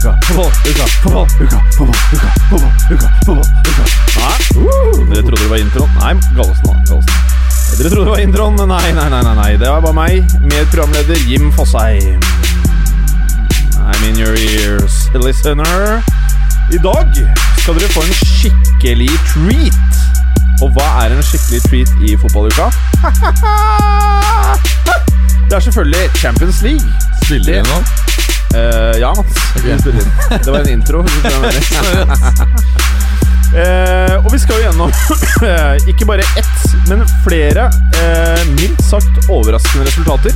fotballuka, fotballuka, fotball, uka, fotball, uka. Nei, uh, dere trodde det var introen? Nei, Gallosen, da. Gallosen. Dere trodde det var introen? Nei, nei, nei, nei, nei. Det var bare meg, med programleder Jim Fosheim. I'm in your ears, listener. I dag skal dere få en skikkelig treat. Og hva er en skikkelig treat i fotballuka? Det er selvfølgelig Champions League. Spiller de nå? Eh, ja, Mats. Okay. Det var en intro. Eh, og vi skal jo gjennom eh, ikke bare ett, men flere mildt sagt overraskende resultater.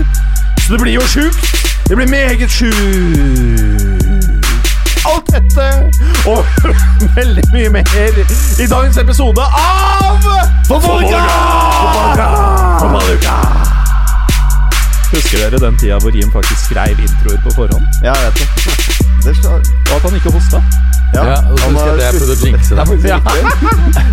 Så det blir jo sjukt! Det blir meget sjukt! Alt dette og veldig mye mer i dagens episode av Fotballuka! Fotballuka! Husker dere den tida hvor Jim faktisk skrev introer på forhånd? Ja, jeg vet det. det skal, Og at han ikke hosta? Ja, og så husker jeg at jeg prøvde å jinxe Det Ja.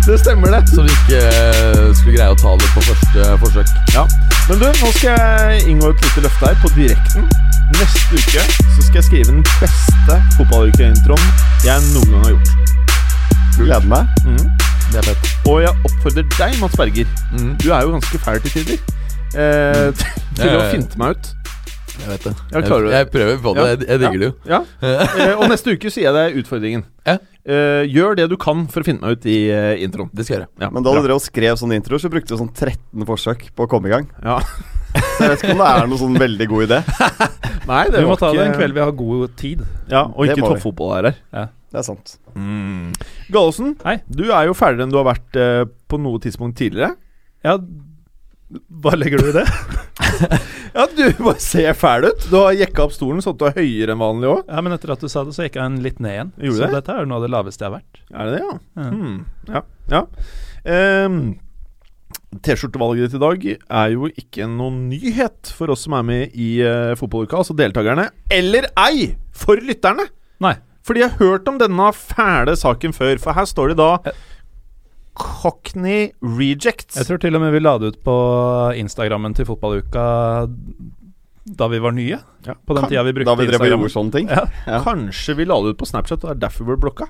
det. stemmer, det. Så vi ikke eh, skulle greie å ta det på første forsøk. Ja. Men du, nå skal jeg inngå et lite løfte her på direkten. Neste uke så skal jeg skrive den beste fotballuke-introen jeg noen gang har gjort. Gleder meg. Mm. Det er fett. Og jeg oppfordrer deg, Mats Berger. Mm, Du er jo ganske fæl til tider. Eh, til å ja, ja. finte meg ut. jeg vet det. Jeg, jeg, jeg prøver på det. Ja. Jeg, jeg digger det jo. Ja. Eh, og neste uke sier jeg deg utfordringen. Ja. Eh, gjør det du kan for å finne meg ut i eh, introen. Det skal jeg gjøre. Ja, Men da du drev og skrev sånne introer, så brukte du sånn 13 forsøk på å komme i gang. ja. Så jeg vet ikke om det er noe sånn veldig god idé. Nei, det Vi må ta det en kveld vi har god tid. Ja, og ikke toppfotball er her. Det er sant. Mm. Gallosen, du er jo ferdigere enn du har vært uh, på noe tidspunkt tidligere. Ja, hva legger du i det? Ja, du bare ser fæl ut. Du har jekka opp stolen sånn at du er høyere enn vanlig òg. Ja, men etter at du sa det, så gikk jeg en litt ned igjen. Gjorde så det? dette er noe av det laveste jeg har vært. Er det det, ja? Ja. Hmm. Ja. ja. Um, T-skjortevalget ditt i dag er jo ikke noen nyhet for oss som er med i uh, fotballuka, altså deltakerne. Eller ei for lytterne! Nei. For de har hørt om denne fæle saken før, for her står det da Eh. Cockney Rejects. Jeg tror til og med vi la det ut på Instagrammen til fotballuka da vi var nye. Ja. På den Kan- tida vi brukte Da vi drev Instagram. gjorde sånne ting. Ja, Ja. Kanskje vi la det ut på Snapchat, og det er derfor vi ble blokka?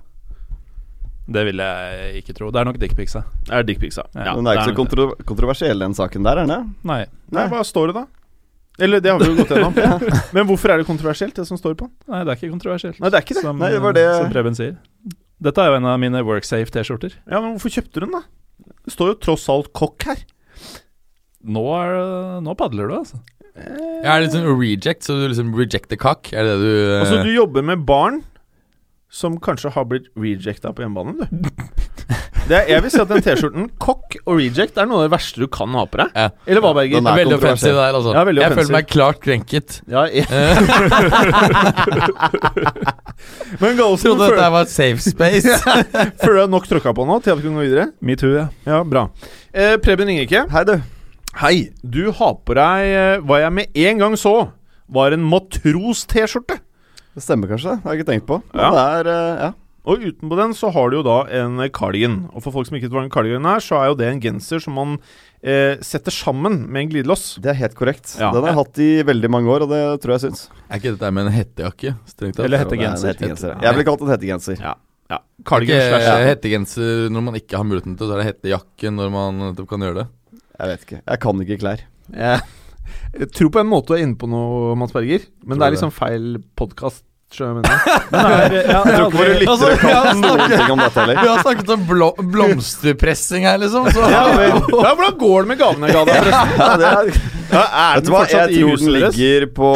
det vil jeg ikke tro. Det er nok dickpicsa. Det er dickpicsa. Ja, Men det er ikke så kontro kontroversiell, den saken der, er den? Nei. Nei, hva står det da? Eller det har vi jo gått gjennom. Men hvorfor er det kontroversielt, det som står på den? Nei, det er ikke kontroversielt. Nei, det er ikke det. Som, Nei, det var det- som Preben sier. Dette er jo en av mine Worksafe-T-skjorter. Ja, men hvorfor kjøpte du den, da? Det står jo tross alt kokk her. Nå, er det- nå padler du, altså. Jeg er litt sånn reject, så du liksom reject the cock? Er det det du eh, Altså, du jobber med barn som kanskje har blitt rejecta på hjemmebane, du. Det er, jeg vil si at den T-skjorten, kokk og reject, er noe av det verste du kan ha på deg. Ja. Eller hva, Berger? Den er Veldig offensiv der, altså. Ja, veldig jeg offensiv. føler meg klart krenket. Ja, jeg, Eh, men Galsen Trodde dette var var safe space. føler du deg nok tråkka på nå til at vi kan gå videre? Metoo, ja. Ja, bra. Eh, Preben Ingerike, Hei, du. hei. Du har på deg eh, hva jeg med en gang så var en matros-T-skjorte. Det stemmer kanskje, det har jeg ikke tenkt på. Men Ja. det er eh, Ja. Og utenpå den så har du jo da en cardigan. Og for folk som ikke vet hva en cardigan er, så er jo det en genser som man eh, setter sammen med en glidelås. Det er helt korrekt. Ja. Den har jeg hatt i veldig mange år, og det tror jeg syns. er ikke dette med en hettejakke? Strengt tatt. Eller er hettegenser. hettegenser. Jeg ville kalt det en hettegenser. Ja. ja. Cardigan slash eh, hettegenser når man ikke har muligheten til, så er det hettejakke når man kan gjøre det. Jeg vet ikke. Jeg kan ikke klær. Jeg jeg tror på en måte du er inne på noe, Mats Berger, men det er liksom feil podkast. Skjønner du hva jeg mener? Tror ikke våre lyttere Altså, kan noen ting om dette heller. Vi har snakket om blå, blomsterpressing her, liksom. Så. Ja, men, ja, Hvordan går det med gavene jeg ga deg? forresten? Ja, er, vet du hva, jeg tror den ligger på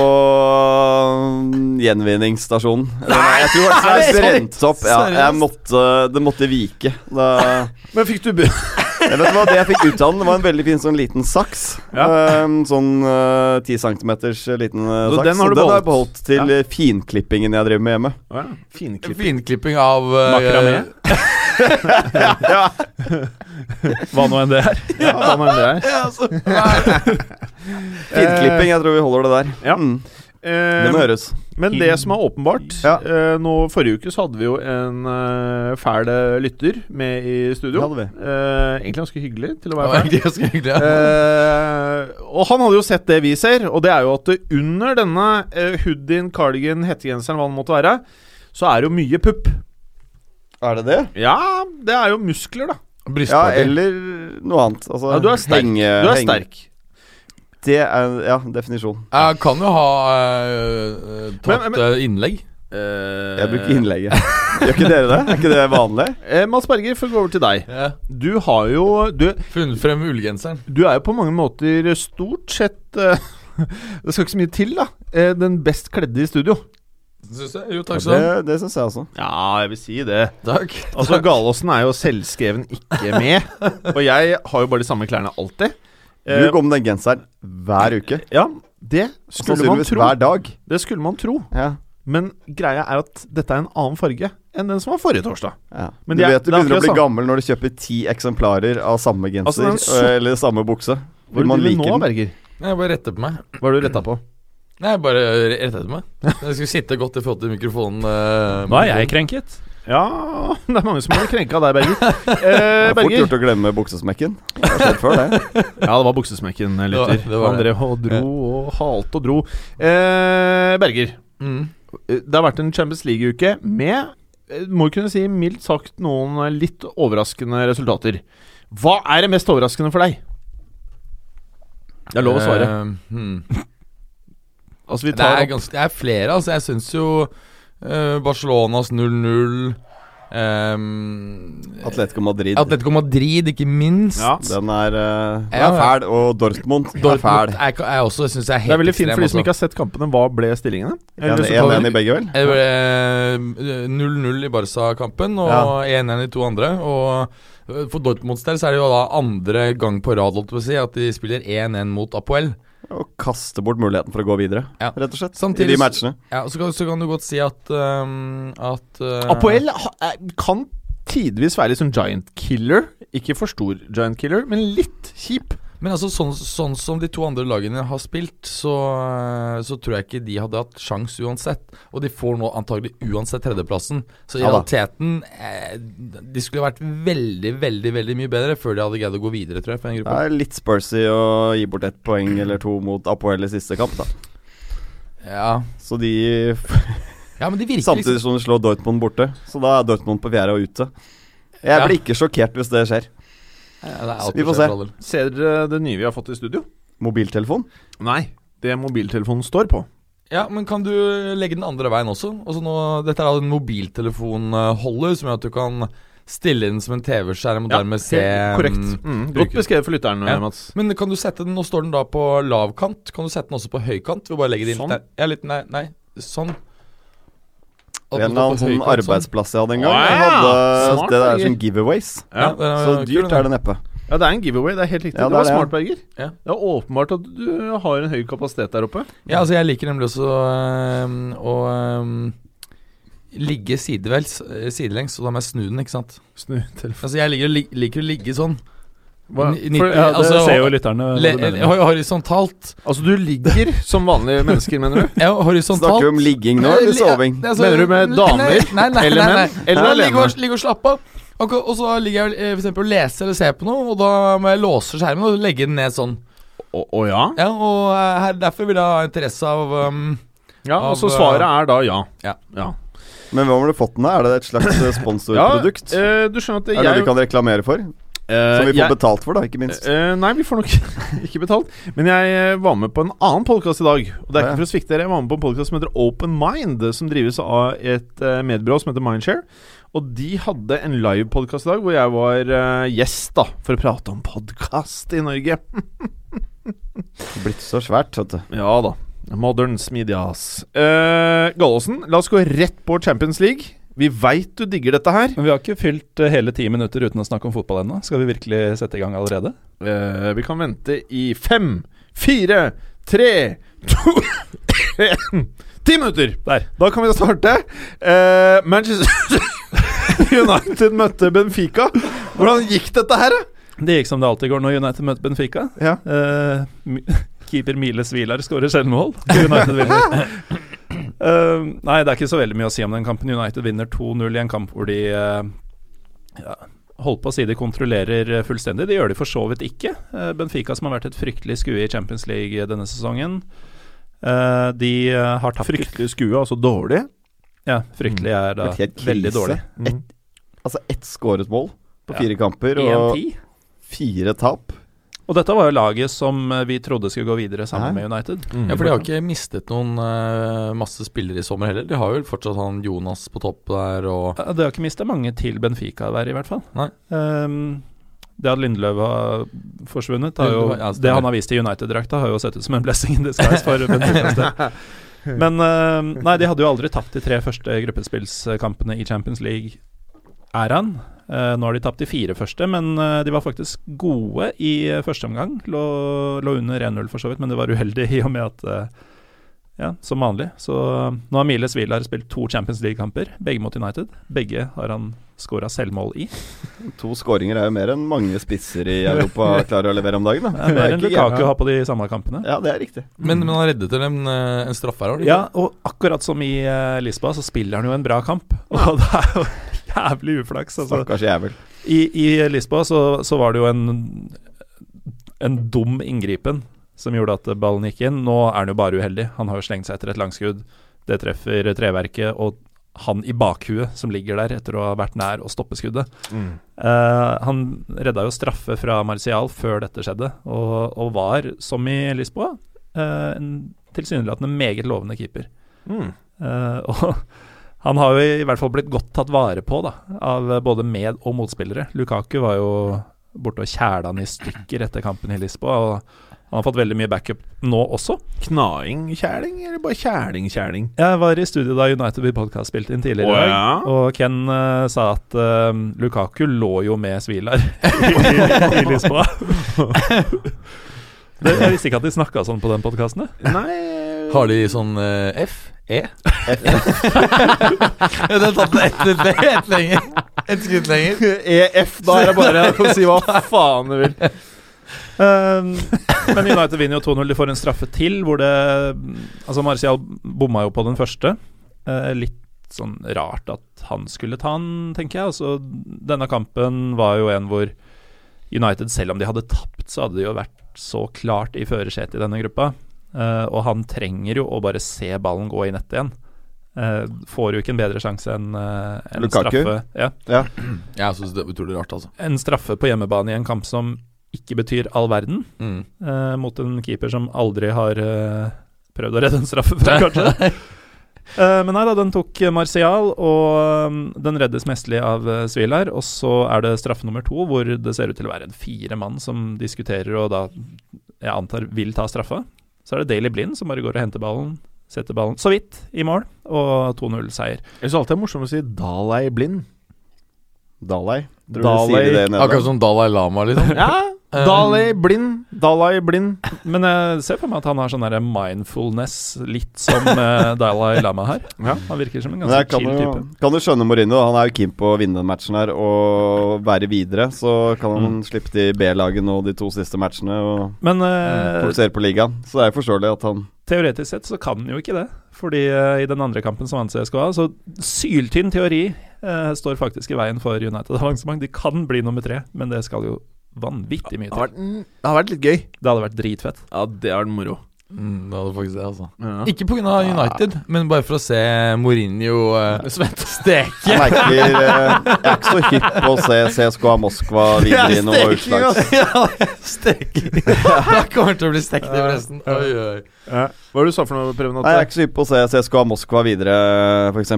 mm, gjenvinningsstasjonen. Nei, Jeg tror den er brent opp. Ja, jeg måtte, det måtte vike. Da Men fikk du vet hva, Det jeg fikk ut av den, det var en veldig fin sånn liten saks. Ja. Ehm, sånn ti 10 centimeters liten saks Så saks. den har du beholdt? den har jeg beholdt? til Ja. eh, finklippingen jeg driver med hjemme. Ja, Finklipping. Finklipping av uh, Makramé? Hva nå enn det er. Ja, hva nå enn det er. Ja, altså. Finklipping, jeg tror vi holder det der. Ja. Mm, Eh, det må høres. Men det som er åpenbart Ja. eh, nå Forrige uke så hadde vi jo en eh, fæl lytter med i studio. Det hadde vi. Eh, egentlig ganske hyggelig til å være fæl. hyggelig. Ja. Eh, og han hadde jo sett det vi ser, og det er jo at under denne hoodien, cardigan, hettegenseren, hva det måtte være, så er det jo mye pupp. Er det det? Ja, det er jo muskler, da. Ja, eller noe annet. Altså, Ja, du er sterk. henge- Du er sterk. Det er ja, definisjon. Jeg kan jo ha uh, tatt Men- men- eh, innlegg. Jeg bruker innlegget. Gjør ikke dere det? Er ikke det vanlig? Eh, Mads Berger, for å gå over til deg. Yeah. Du har jo Du, Funnet frem ullgenseren. du er jo på mange måter stort sett uh, Det skal ikke så mye til, da. Eh, den best kledde i studio. Syns jeg. Jo, takk skal du ha. Det, det syns jeg også. Ja, jeg vil si det. Takk. Altså, Galåsen er jo selvskreven ikke med. Og jeg har jo bare de samme klærne alltid. Du Eh, går med den genseren hver uke. ja, det skulle man tro. hver dag. Det skulle man tro. Ja, Men greia er at dette er en annen farge enn den som var forrige torsdag. ja. Men du er- vet du er begynner å bli gammel når du kjøper ti eksemplarer av samme genser Altså, så- øh, eller samme bukse. Hvor man liker nå, den. Berger? Jeg bare retter på meg. Hva har du retta på? Nei, bare rett etter meg. Jeg skulle sitte godt i forhold til mikrofonen. eh, Nå er jeg krenket. Ja, det er mange som har krenka deg, Berger. Eh, Det er fort Berger. gjort å glemme buksesmekken. Det har skjedd før, det. Ja, det var buksesmekken, eh, lytter. Det var- det var Han det. drev og dro og halte og dro. Eh, Berger, Mm. eh, det har vært en Champions League-uke med eh, må kunne si mildt sagt noen litt overraskende resultater. Hva er det mest overraskende for deg? Det er lov å svare. Eh, hmm. Altså, vi Det tar er, opp ganske, det er flere, altså. Jeg syns jo Barcelonas 0-0 Um, Atletico Madrid. Atletico Madrid, ikke minst. Ja. Den er, uh, den er fæl. Og Dortmund, er Dortmund fæl. er, er også, synes jeg er helt Det er veldig fint for de som ikke har sett kampene. Hva ble stillingene? Eller 1-1 i begge, vel? Det ble eh, 0-0 i Barca-kampen og 1-1 i to andre. Og eh, for Dortmunds del så er det jo da andre gang på rad jeg si, at de spiller 1-1 mot Apoel. Og kaste bort muligheten for å gå videre, Ja. rett og slett. Samtidig I de matchene. Ja, så kan, så kan du godt si at um, At uh, Apoel ha- er- kan tidvis være litt sånn giant killer. Ikke for stor giant killer, men litt kjip. Men altså sånn, sånn som de to andre lagene har spilt, så, eh, så tror jeg ikke de hadde hatt sjans uansett. Og de får nå antagelig uansett tredjeplassen. Så i Ja realiteten eh, De skulle vært veldig, veldig veldig mye bedre før de hadde greid å gå videre, tror jeg. For en Det er litt spursy å gi bort ett poeng eller to mot Apoel i siste kamp, da. Ja. Så de ja, men virker Samtidig som de slår Dortmund borte. Så da er Dortmund på fjerde og ute. Jeg Ja. blir ikke sjokkert hvis det skjer. Ja, alt Vi får se. Ser dere det nye vi har fått i studio? Mobiltelefon? Nei. Det mobiltelefonen står på. Ja, men kan du legge den andre veien også? også nå, dette er en mobiltelefonholder som gjør at du kan stille inn som en TV-skjerm og dermed se korrekt. mm, Mm, godt beskrevet for lytteren, Ja. Mats. Men kan du sette den Nå står den da på lav kant. Kan du sette den også på høy kant? Den Sånn? der. Ja, litt Nei, nei sånn. En eller annen sånn arbeidsplass jeg hadde en gang. Å, Jeg ja. hadde Smart, det der sånn som giveaways. Ja. er Så dyrt den. er det neppe. Ja, det er en giveaway. Det er helt riktig. Ja, det, det var er smart, Berger. Ja. Det er åpenbart at du har en høy kapasitet der oppe. Ja, altså jeg liker nemlig også øhm, å øhm, ligge sidelengs, øh, sidelengs, og da må jeg snu den, ikke sant. Snu telefonen. Altså jeg liker, liker å ligge sånn. Hva- for- Ja, det altså, ser jo lytterne Le, horisontalt. Altså, du ligger som vanlige mennesker, mener du? Ja, horisontalt. Snakker vi om ligging nå, eller soving? Ja, altså, Mener du med damer Nei, nei, nei, eller menn, eller alene? Ligge og, ligge og slappe av. Og, og så ligger jeg f.eks. for eksempel og leser eller ser på noe, og da må jeg låse skjermen og legge den ned sånn. Å å ja? Ja, og eh, her, derfor vil jeg ha interesse av um, Ja, Av, altså svaret er da ja. Ja. ja. Men hva har du fått den? Er det et slags sponsorprodukt? sponsorprodukt? eh, du skjønner at er det noe vi kan reklamere for? Eh, Som vi får jeg- betalt for, da, ikke minst. Eh, nei, vi får nok ikke betalt. Men jeg eh, var med på en annen podkast i dag. Og det er ikke for å svikte dere. Jeg var med på en podkast som heter Open Mind, som drives av et medbyrå som heter Mindshare. Og de hadde en livepodkast i dag hvor jeg var eh, gjest, da, for å prate om podkast i Norge. Blitt så svært, vet du. Ja da. Moderns medias. Uh, Gallosen, la oss gå rett på Champions League. Vi veit du digger dette her. Men vi har ikke fylt eh, hele ti minutter uten å snakke om fotball ennå. Skal vi virkelig sette i gang allerede? Uh, vi kan vente i fem, fire, tre, to, én Ti minutter! Der. Da kan vi starte. Uh, Manchester United møtte Benfica. Hvordan gikk dette her, da? Det gikk som det alltid går når United møter Benfica. Ja. Uh, keeper Mile Svilar skårer selvmål. United vinner. Eh, nei, det er ikke så veldig mye å si om den kampen. United vinner 2-0 i en kamp hvor de uh, ja, Holdt på å si de kontrollerer eh, fullstendig. Det gjør de for så vidt ikke. Uh, Benfica, som har vært et fryktelig skue i Champions League denne sesongen, eh, de har tapt Fryktelig skue, altså dårlig. Ja, fryktelig er da Vært veldig dårlig. dårlig. Et, altså ett skåret mål på Ja. fire kamper og 1-10. fire tap. Og dette var jo laget som eh, vi trodde skulle gå videre sammen Nei. med United. Ja, for de har ikke mistet noen uh, masse spillere i sommer heller. De har jo fortsatt han Jonas på topp der og Ja, Det har ikke mista mange til Benfica der, i hvert fall. Nei. Um, det at Lindløv har forsvunnet, har jo, Ja, det han har vist i United-drakta, har jo sett ut som en blessing in disguise for Benfica. Men uh, nei, de hadde jo aldri tapt de tre første gruppespillkampene i Champions League-æraen. Eh, nå har de tapt de fire første, men eh, de var faktisk gode i eh, første omgang. Lå, lå under 1-0 for så vidt, men det var uheldig i og med at ja, som vanlig. Så nå har Miles Wieler spilt to Champions League-kamper, begge mot United. Begge har han skåra selvmål i. To skåringer er jo mer enn mange spisser i Europa klarer å levere om dagen. Da. Det er mer enn. Lukaku har på de samme kampene. Ja, det er riktig. Men, men han reddet til en, en straffe her, har han ikke? Ja, og akkurat som i Lisboa, så spiller han jo en bra kamp. Og det er jo jævlig uflaks. Altså. Stakkars jævel. I, I Lisboa så, så var det jo en En dum inngripen som gjorde at ballen gikk inn. Nå er han jo bare uheldig. Han har jo slengt seg etter et langskudd. Det treffer treverket, og han i bakhuet som ligger der etter å ha vært nær å stoppe skuddet. Eh, han redda jo straffe fra Martial før dette skjedde, og, og var, som i Lisboa, uh, en tilsynelatende meget lovende keeper. Mm. Uh, og han har jo i hvert fall blitt godt tatt vare på da, av både med- og motspillere. Lukaku var jo borte og kjæla han i stykker etter kampen i Lisboa. Og han har fått veldig mye backup nå også. Knaing-kjæling, eller bare kjæling-kjæling? Jeg var i studio da United We Podcast spilte inn tidligere i dag, ja. og Ken uh, sa at uh, Lukaku lå jo med Svilar i, i Lisboa. det, jeg visste ikke at de snakka sånn på den podkasten. Har de sånn uh, F? E? den tatt den ett et, et lenger. Ett skritt lenger. EF, da er det bare å si hva faen du vil. Um, men United vinner jo 2-0. De får en straffe til, hvor det Altså, Marcial bomma jo på den første. Uh, litt sånn rart at han skulle ta den, tenker jeg. Altså, denne kampen var jo en hvor United, selv om de hadde tapt, så hadde de jo vært så klart i førersetet i denne gruppa. Eh, og han trenger jo å bare se ballen gå i nettet igjen. Uh, får jo ikke en bedre sjanse enn uh, en Lukaku? straffe. Ja, Jeg syns det er utrolig rart, altså. en straffe på hjemmebane i en kamp som ikke betyr all verden Mm. eh, mot en keeper som aldri har eh, prøvd å redde en straffe fra, kanskje. Eh, men nei da, den tok Martial, og um, den reddes mestlig av uh, Svilar. Og så er det straffe nummer to, hvor det ser ut til å være en fire mann som diskuterer og da, jeg antar, vil ta straffa. Så er det Daily Blind som bare går og henter ballen, setter ballen så vidt i mål, og 2-0-seier. Jeg syns alltid det er morsomt å si Dalai blind. Dalai. Tror Dalai- de det Akkurat som Dalai Lama, liksom. Ja, Dalai blind. Dalai blind. Men jeg ser for meg at han har sånn der mindfulness, litt som eh, Dalai Lama her. Ja. Han virker som en ganske chill type. kan du skjønne Mourinho. Han er jo keen på å vinne den matchen her og være videre. Så kan han Mm. slippe til B-laget nå de to siste matchene og Men uh, fokusere på ligaen. Så det er forståelig at han teoretisk sett så kan han jo ikke det. Fordi uh, i den andre kampen som vant CSKA, så syltynn teori eh, står faktisk i veien for United avansement. De kan bli nummer tre, men det skal jo vanvittig mye Det har til. vært, mm, det hadde vært litt gøy. Det hadde vært dritfett. Ja, det hadde vært moro. Mm, det hadde faktisk det, altså. Ja. Ikke pga. United, men bare for å se Mourinho uh, steke. Jeg merker uh, Jeg er ikke så hypp på å se CSKA Moskva videre i noe utslags... ja, steking. Det kommer til å bli stekt i pressen. Oi, oi. Hva var det du sa for noe, Preben? Jeg er ikke så hypp på å se CSKA Moskva videre, f.eks.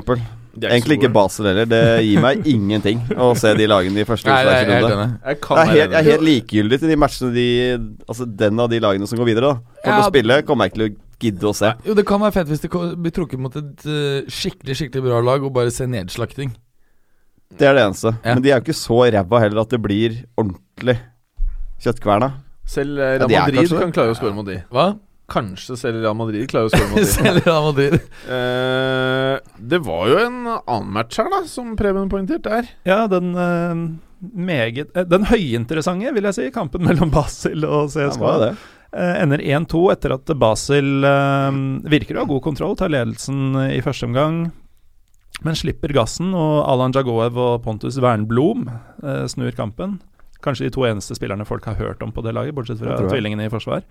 Egentlig ikke Basel heller. Det gir meg ingenting å se de lagene i første er utslagsrunde. Jeg Jeg er, helt, jeg er helt likegyldig til de matchene de Altså den av de lagene som går videre, da. Kommer til Ja. å spille, kommer jeg ikke til å gidde å se. Jo, det kan være fett hvis det blir trukket mot et eh, skikkelig skikkelig bra lag og bare se nedslakting. Det er det eneste. Ja. Men de er jo ikke så ræva heller at det blir ordentlig kjøttkverna. Selv eh, Ja, Real er Madrid kanskje kan klare å score mot de. Hva? Kanskje selger Real Madrid klarer å skåre mot. Selv Real Madrid. Eh, det var jo en annen match her, da, som Preben poengterte her. Ja, den eh, meget eh, Den høyinteressante, vil jeg si, kampen mellom Basel og Ja, det det? Eh, ender 1-2 etter at Basel eh, virker å ha god kontroll, tar ledelsen i første omgang, men slipper gassen, og Alan Jagoev og Pontus Wernblom eh, snur kampen. Kanskje de to eneste spillerne folk har hørt om på det laget, bortsett fra tvillingene i forsvar.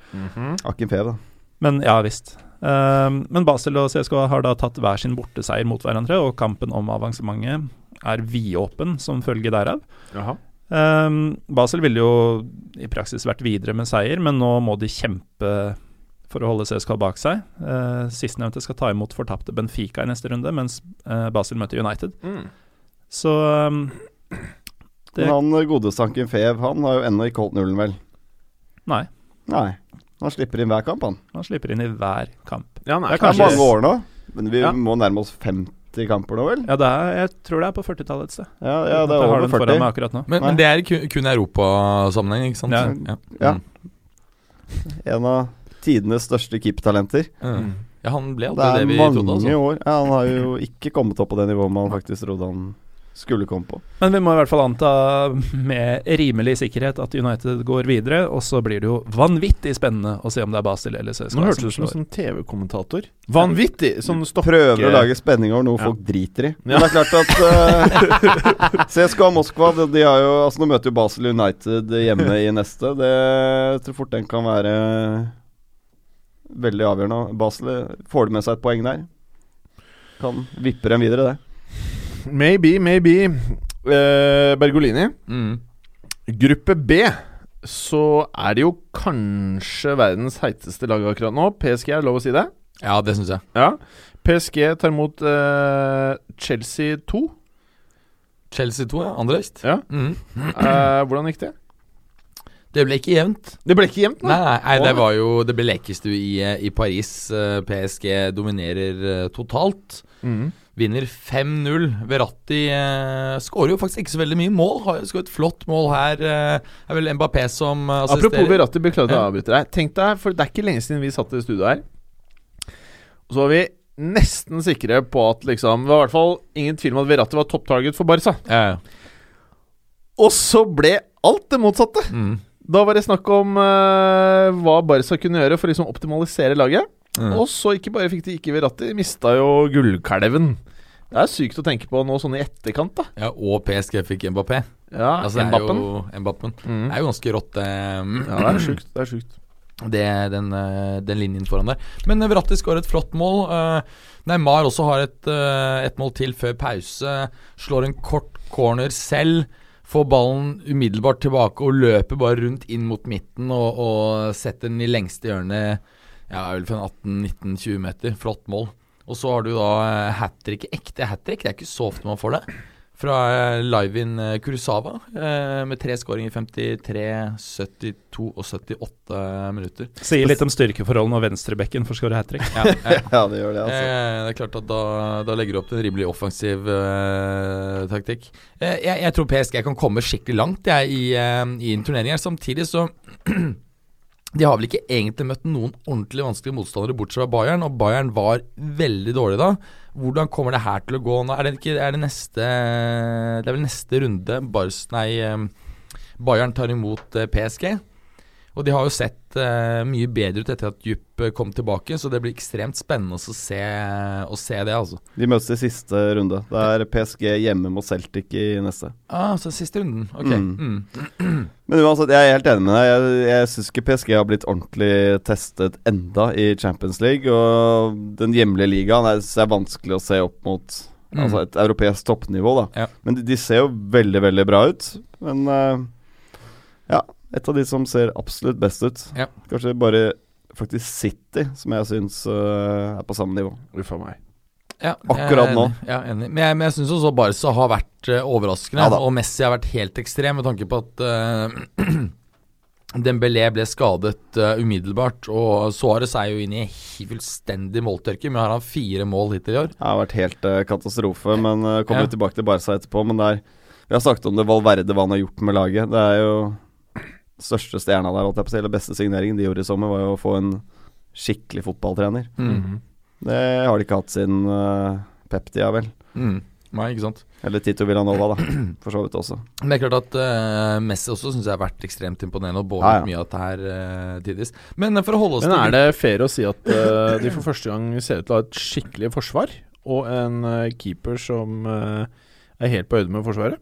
Akin Fev, da. Men ja visst. Um, men Basel og CSKA har da tatt hver sin borteseier mot hverandre, og kampen om avansementet er vidåpen som følge derav. Jaha. Um, Basel ville jo i praksis vært videre med seier, men nå må de kjempe for å holde CSKA bak seg. Uh, Sistnevnte skal ta imot fortapte Benfica i neste runde, mens uh, Basel møter United. Mm. Så um, Det- Men han godestanken Fev, han har jo ennå ikke holdt nullen, vel? nei, Nei. Han slipper inn hver kamp, han. han slipper inn i hver kamp. Ja, nei, Det er er Det er kanskje- mange år nå. Men vi Ja. må nærme oss 50 kamper nå, vel? Ja, det er, jeg tror det er på 40-tallet et sted. Ja, ja det er over 40. meg. Men, men det er kun, europasammenheng, ikke sant? Ja. Ja. Ja. Mm. En av tidenes største keepertalenter. Mm. ja, han ble Det aldri det, er vi mange trodde. Altså. år. Ja, han har jo ikke kommet opp på det nivået man faktisk trodde han skulle komme på. Men vi må i hvert fall anta med rimelig sikkerhet at United går videre, og så blir det jo vanvittig spennende å se om det er Basel eller CSKA. Nå hørtes du ut som en sånn TV-kommentator. Vanvittig! Som stokke... Prøver å lage spenning over noe Ja. folk driter i. Men det er klart at uh, CSKA Moskva de, de har jo, altså Nå møter jo Basel United hjemme i neste. Det jeg tror fort den kan være veldig avgjørende. Basel får det med seg et poeng der. Kan vippe dem videre, det. Maybe, maybe. Uh, Bergolini. Mm. Gruppe B så er det jo kanskje verdens heiteste lag akkurat nå. PSG, er det lov å si det? Ja, det syns jeg. Ja. PSG tar imot uh, Chelsea 2. Chelsea 2, ja. Andre øst. Ja. Mm. Uh, hvordan gikk det? Det ble ikke jevnt. Det ble ikke jevnt, Nei, nei, nei det var jo Det ble lekestue i, eh, i Paris. Eh, PSG dominerer eh, totalt. Mhm. Vinner 5-0. Verratti eh, skårer jo faktisk ikke så veldig mye mål. Har jo et flott mål her. Eh, er vel Mbappé som eh, assisterer. Apropos Verratti, beklager at jeg avbryter deg. Tenk deg, for det er ikke lenge siden vi satt i studio her. Og så var vi nesten sikre på at liksom Det var i hvert fall ingen tvil om at Verratti var topptarget for Barca. Ja, ja. Og så ble alt det motsatte. Mm. Da var det snakk om uh, hva Barca kunne gjøre for å liksom optimalisere laget. Mm. Og så ikke bare fikk de ikke Verratti, mista jo gullkalven. Det er sykt å tenke på nå sånn i etterkant, da. ja, og PSG fikk Mbappé. Ja, Altså, det er Mbappen. jo Mbappen. Mm. Det er jo ganske rått, det. Ja, det er sjukt. Det er sjukt. det, den, eh, den linjen foran der. Men eh, Verratti skårer et flott mål. Eh, Neymar også har et, eh, et mål til før pause. Slår en kort corner selv. Får ballen umiddelbart tilbake og løper bare rundt inn mot midten og, og setter den i lengste hjørnet. Ja, er vel for en 18-19-20 meter. Flott mål. Og så har du da uh, hat trick. Ekte hat trick. Det er ikke så ofte man får det. Fra live Livin uh, Kurosawa, eh, med tre skåringer i 53, 72 og 78 minutter. Sier litt om styrkeforholdene og venstrebekken for å skåre hat trick. Ja, ja. Ja, det gjør det, altså. Eh, det er klart at da, da legger du opp til en rimelig offensiv uh, taktikk. Eh, jeg, jeg tror PSG kan komme skikkelig langt jeg, i, uh, i en turnering her. Samtidig så De har vel ikke egentlig møtt noen ordentlig vanskelige motstandere bortsett fra Bayern, og Bayern var veldig dårlig da. Hvordan kommer det her til å gå nå? Er det, ikke, er det neste Det er vel neste runde Bars, nei, eh, Bayern tar imot eh, PSG. Og de har jo sett uh, mye bedre ut etter at Jupp eh, kom tilbake, så det blir ekstremt spennende å se, å se det, altså. De møtes i siste runde. Det er PSG hjemme mot Celtic i neste. Ah, så siste runden. Ok. Mm. Mm. Men uansett, jeg er helt enig med deg. Jeg, jeg syns ikke PSG har blitt ordentlig testet enda i Champions League. Og den hjemlige ligaen er, er vanskelig å se opp mot Mm. altså et europeisk toppnivå. da Ja. Men de, de ser jo veldig, veldig bra ut. Men uh, ja, et av de som ser absolutt best ut. Ja. Kanskje bare faktisk City, som jeg syns uh, er på samme nivå. Uff a meg. Ja, Akkurat jeg er nå. enig. Ja, enig. Men jeg, men jeg syns også Barca har vært uh, overraskende, Ja og Messi har vært helt ekstrem med tanke på at uh, Dembélé ble skadet uh, umiddelbart, og Suárez er jo inne i fullstendig måltørke. Men har han fire mål hittil i år? Det har vært helt uh, katastrofe, men uh, kommer Ja. tilbake til Barca etterpå. Men det er, vi har snakket om det Valverde, hva han har gjort med laget. Det er jo største stjerna der, holdt jeg på å si, eller beste signeringen de gjorde i sommer, var jo å få en skikkelig fotballtrener. Mm. Det har de ikke hatt siden uh, Pep-tida, vel. Mm. Nei, ikke sant. Eller Tito Villanova, da. For så vidt også. Men det er klart at uh, Messi også syns jeg har vært ekstremt imponerende og båret Ja, ja. mye av dette her uh, tidvis. Men for å holde oss Men er det fair å si at uh, de for første gang ser ut til å ha et skikkelig forsvar, og en keeper som er helt på høyde med Forsvaret?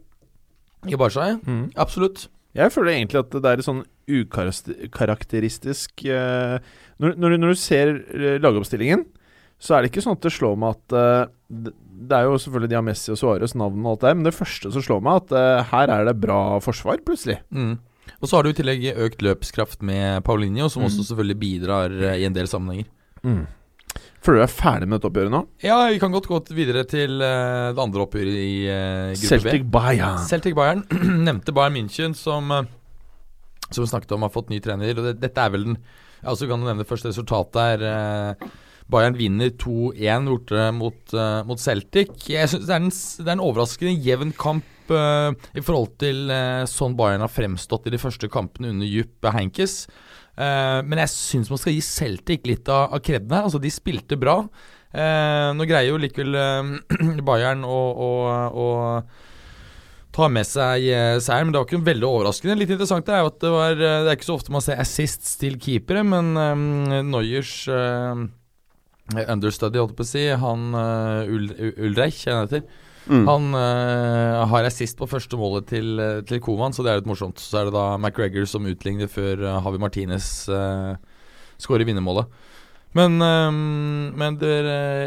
i Barca? ja. Mm. Absolutt. Jeg føler egentlig at det er et sånn ukarakteristisk uh, når, når, du- når du ser eh, lagoppstillingen, så er det ikke sånn at det slår meg at uh, det, det er jo selvfølgelig de har Messi og Suárez, navn og alt det, men det første som slår meg, at uh, her er det bra forsvar, plutselig. Mm. Og så har du i tillegg økt løpskraft med Paulinho, som Mm. også selvfølgelig bidrar eh, i en del sammenhenger. Føler du deg ferdig med dette oppgjøret nå? Ja, vi kan godt gå videre til uh, det andre oppgjøret i uh, gruppe Celtic B. Bayern. Celtic Bayern nevnte Bayern München som uh, Som snakket om har fått ny trener. Og det, dette er vel den Ja, så kan du nevne først resultatet her. Bayern vinner 2-1 borte mot, mot Celtic. Jeg synes det, er en, det er en overraskende jevn kamp i forhold til sånn Bayern har fremstått i de første kampene under Jupp Heinkes. Eh, men jeg syns man skal gi Celtic litt av, av her. Altså, de spilte bra. Eh, nå greier jo likevel eh, Bayern å, å, å ta med seg seieren, men det var ikke veldig overraskende. Litt interessant er jo at det var Det er ikke så ofte man ser assists til keepere, men eh, Neuers understudy, holdt jeg på å si, han uh, Ul Ulreich, han heter. Mm. Han uh, har assist på første målet til, eh, til Koman, så det er litt morsomt. Så er det da McGregor som utligner før uh, Havi Martinez uh, skårer vinnermålet. Men, eh, men det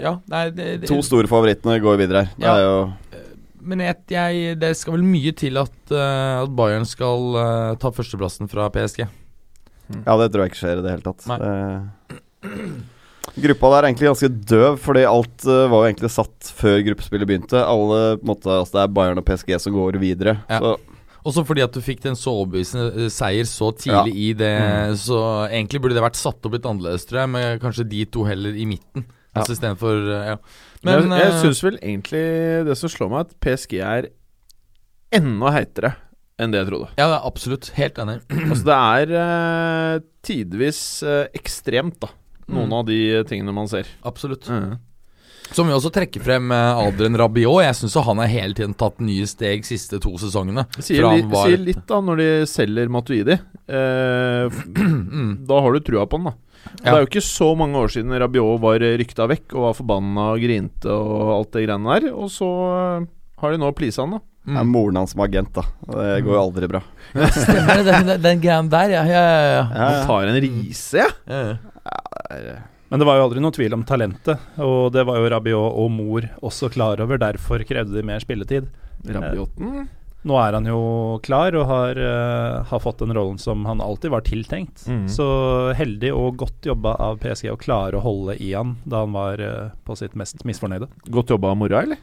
Ja, nei det, det, To store favorittene går videre her. Det Ja. er jo Men jeg, jeg, det skal vel mye til at, eh, at Bayern skal eh, ta førsteplassen fra PSG. Ja, det tror jeg ikke skjer i det hele tatt. Nei. Gruppa der er egentlig ganske døv, fordi alt uh, var jo egentlig satt før gruppespillet begynte. Alle, på en måte, altså Det er Bayern og PSG som går videre. Ja. Så Også fordi at du fikk den så overbevisende eh, seier så tidlig i det. Så egentlig burde det vært satt opp litt annerledes, tror jeg, med kanskje de to heller i midten. Ja. Altså istedenfor uh, Ja. Men jeg, jeg eh, syns vel egentlig det som slår meg, at PSG er enda heitere enn det jeg trodde. Ja, absolutt. Helt enig. Altså det er uh, tidvis uh, ekstremt, da. Noen Mm. av de tingene man ser. Absolutt. Som vi også trekker frem eh, Adrian Rabiot. Jeg syns han har hele tiden tatt nye steg siste to sesongene. Det sier, han var- sier litt da når de selger Matuidi. Eh, da har du trua på han, da. Det er jo ikke så mange år siden Rabiot var rykta vekk og var forbanna og grinte og alt det greiene der. Og så eh, har de nå pleasa han, da. det er Mm. moren hans som agent, da. Det går jo aldri bra. Stemmer det, den, den, den greia der, ja. ja, ja, ja. Ja, Han tar en rise, jeg. ja. Men det var jo aldri noen tvil om talentet, og det var jo Rabiot og mor også klar over. Derfor krevde de mer spilletid. Rabioten. Nå er han jo klar og har, eh, har fått den rollen som han alltid var tiltenkt. Mm. Så heldig og godt jobba av PSG å klare å holde i han da han var eh, på sitt mest misfornøyde. Godt jobba av mora, eller?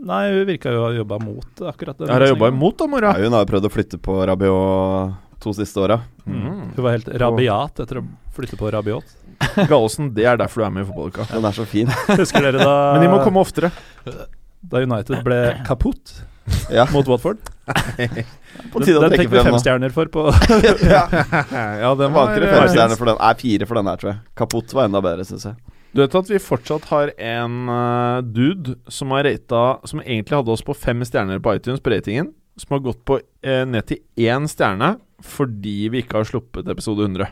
Nei, hun virka jo å ha jobba mot akkurat Hun Har hun jobba imot da, mora? Ja, hun har jo prøvd å flytte på Rabiot to siste åra. Mm. Hun var helt rabiat etter å flytte på Rabiot. Gallosen, det er derfor du er med i fotballuka. Den er så fin. Husker dere da Men de må komme oftere. Da United ble kaputt Ja, mot Watford? på tide å den trekke fikk vi fem stjerner for på ja, den Var ikke fem stjerner for den? Nei, fire for den her, tror jeg. Kaputt var enda bedre, syns jeg. Du vet at vi fortsatt har en uh, dude som har rata Som egentlig hadde oss på fem stjerner på iTunes på ratingen, som har gått på eh, ned til én stjerne fordi vi ikke har sluppet episode 100.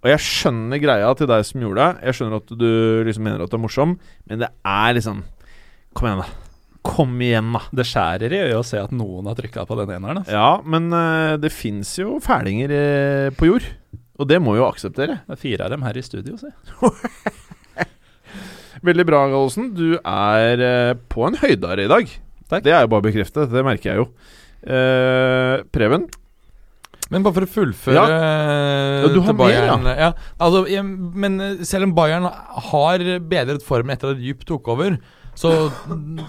Og jeg skjønner greia til deg som gjorde det. Jeg skjønner at du liksom mener at det er morsom, men det er liksom Kom igjen, da. Kom igjen, da. Det skjærer i øyet å se at noen har trykka på den eneren. Altså. Ja, men uh, det fins jo fælinger uh, på jord. Og det må jo akseptere. Det er fire av dem her i studio, si. Veldig bra, Gallosen. Du er uh, på en høydare i dag. Takk. Det er jo bare bekreftet. Det merker jeg jo. Preben? Men bare for å fullføre Ja. Ja, du har til Bayern, mer, ja. altså, Men eh, selv om Bayern har bedret formen etter at Djup tok over så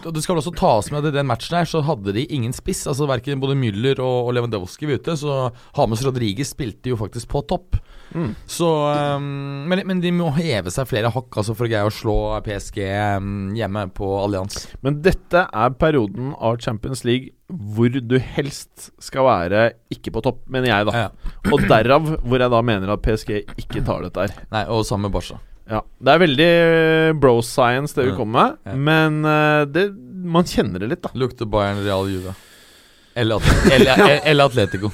Det skal vel også tas med at i den matchen her så hadde de ingen spiss. Altså Verken både Müller og, og Lewandowski var ute, så Hames Rodriguez spilte jo faktisk på topp. Mm. Så um, men, men de må heve seg flere hakk altså for å greie å slå PSG um, hjemme på Allianz. Men dette er perioden av Champions League hvor du helst skal være ikke på topp, mener jeg, da. Ja. Og derav hvor jeg da mener at PSG ikke tar dette her. Nei, og sammen med Barca. Ja, Det er veldig eh, bro science det vi kommer med, men uh, det, man kjenner det litt, da. Lukter Bayern Real Juve. Eller, eller, eller Atletico.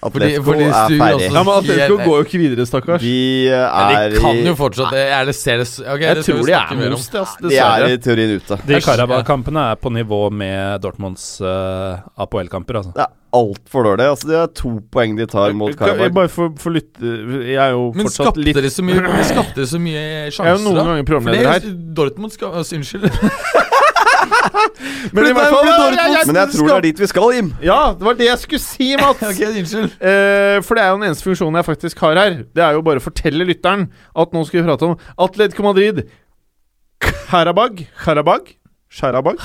Atletico fordi er ferdig. Ja, Men Atletico går jo ikke videre, stakkars. De eh, Men er de kan jo fortsatt Er det ser det okay, Jeg det tror de er om. most, De er i teorien ute. De Jeg Karabakh-kampene er på nivå med Dortmunds uh, Apoel-kamper, altså. Det er altfor dårlig. Altså, det er to poeng de tar mot Karabakh. Bare for, for lytte Jeg er jo Men fortsatt litt de så mye Men skapte dere så mye Jeg er sjanser, jo noen da? ganger programleder her. Dortmund skal altså, Unnskyld. Men i hvert fall Men jeg tror det er dit vi skal, Jim. Ja, det var det jeg skulle si, Mats! okay, unnskyld. uh, for det er jo den eneste funksjonen jeg faktisk har her. Det er jo bare å fortelle lytteren at nå skal vi prate om Atletico Madrid. Karabag Karabag? Karabag?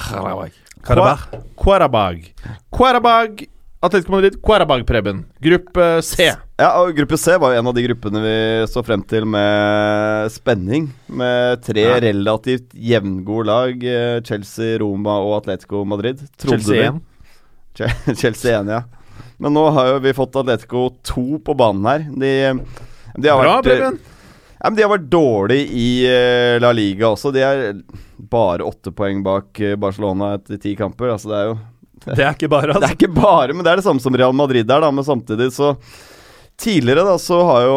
Karabakh. Karabag. Karabag. Atletico Madrid, Karabag, Preben. Gruppe C. Ja, og Gruppe C var jo en av de gruppene vi så frem til med spenning. Med tre Ja. relativt jevngode lag. eh, Chelsea, Roma og Atletico Madrid. Trodde Chelsea 1. Chelsea 1, ja. Men nå har jo vi fått Atletico 2 på banen her. De, de har Bra, vært eh, Preben. Ja, men De har vært dårlige i eh, La Liga også. De er bare åtte poeng bak Barcelona etter ti kamper. Altså Det er jo Det er ikke bare, Det altså. er ikke bare, men det er det samme som Real Madrid er, da. Men samtidig så Tidligere da så har jo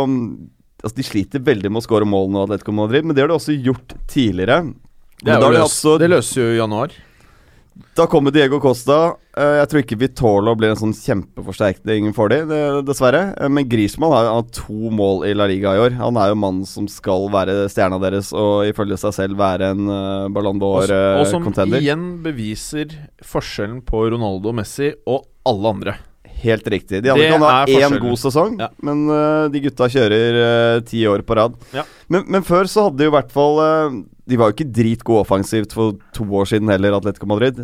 Altså De sliter veldig med å skåre mål nå, Atletico Madrid, men det har de også gjort tidligere. Det, jo løs, også, det løser jo i januar. Da kommer Diego Costa. Eh, jeg tror ikke Vitolo blir en sånn kjempeforsterkning for dem, dessverre. Eh, men Griezmann har jo to mål i La Liga i år. Han er jo mannen som skal være stjerna deres og ifølge seg selv være en uh, Ballon d'Or-contender. og som igjen beviser forskjellen på Ronaldo, Messi og alle andre. Helt riktig. De andre Det kan ha én god sesong, Ja. men uh, de gutta kjører eh, ti år på rad. Ja. Men, men før så hadde de jo i hvert fall uh, De var jo ikke dritgode offensivt for to år siden heller, Atletico Madrid.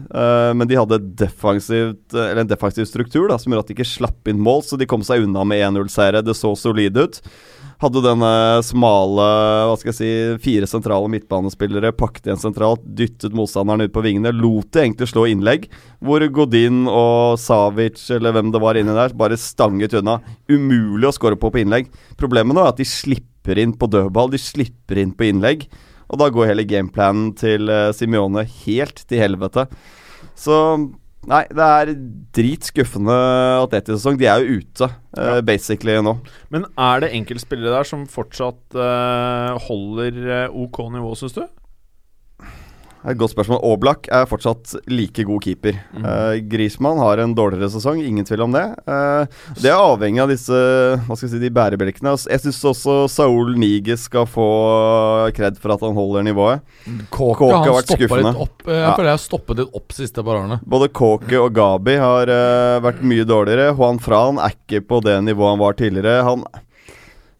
men de hadde et defensivt, eller en defensiv struktur da som gjorde at de ikke slapp inn mål, så de kom seg unna med 1-0-seire. Det så solid ut. Hadde denne smale, hva skal jeg si, fire sentrale midtbanespillere, pakket igjen sentralt, dyttet motstanderen ut på vingene, lot det egentlig slå innlegg, hvor Godin og Savic, eller hvem det var inni der, bare stanget unna. Umulig å score på på innlegg. Problemet nå er at de slipper inn på dødball, de slipper inn på innlegg, og da går hele gameplanen til uh, Simione helt til helvete. Så Nei, det er dritskuffende atletisesong. De er jo ute, eh, basically, nå. Men er det enkeltspillere der som fortsatt uh, holder eh, OK nivå, syns du? Godt spørsmål. Aablak er fortsatt like god keeper. Mm. Uh, Griezmann har en dårligere sesong, ingen tvil om det. Uh, det er avhengig av disse Hva skal jeg si, de bærebjelkene. Jeg syns også Saul Niges skal få kred for at han holder nivået. Kåke, Kåke har vært skuffende. litt opp. eh, Jeg Ja. føler jeg har stoppet litt opp siste par årene. Både Kåke og Gabi har uh, vært mye dårligere. Juan Fran er ikke på det nivået han var tidligere. Han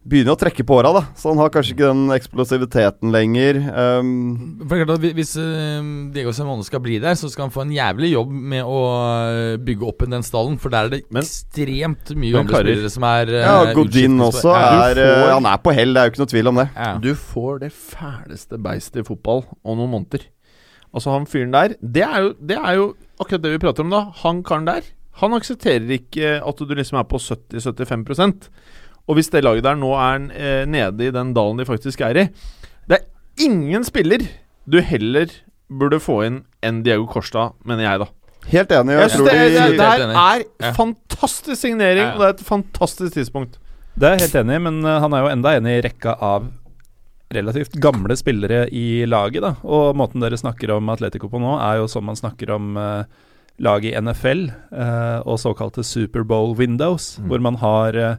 begynner å trekke på åra, da, så han har kanskje ikke den eksplosiviteten lenger. Um, Hvis eh, Diego Simone skal bli der, så skal han få en jævlig jobb med å eh, bygge opp den stallen. For der er det Men- ekstremt mye gamle spillere som er eh, ja, Godin også Ja. er får- eh, Han er på hell, det er jo ikke noe tvil om det. Ja. Du får det fæleste beistet i fotball om noen måneder. Altså, han fyren der det er, jo, det er jo akkurat det vi prater om, da. Han karen der. Han aksepterer ikke at du liksom er på 70-75 Og hvis det laget der nå er eh, nede i den dalen de faktisk er i Det er ingen spiller du heller burde få inn enn Diego Costa, mener jeg, da. Helt enig. Jeg Jeg tror det, det, det, det her er Ja. fantastisk signering, Ja, og det er et fantastisk tidspunkt. Det er jeg helt enig i, men eh, han er jo enda enig i rekka av relativt gamle spillere i laget. da Og måten dere snakker om Atletico på nå, er jo som man snakker om uh, laget i NFL eh, og såkalte Superbowl windows, Mm. hvor man har eh,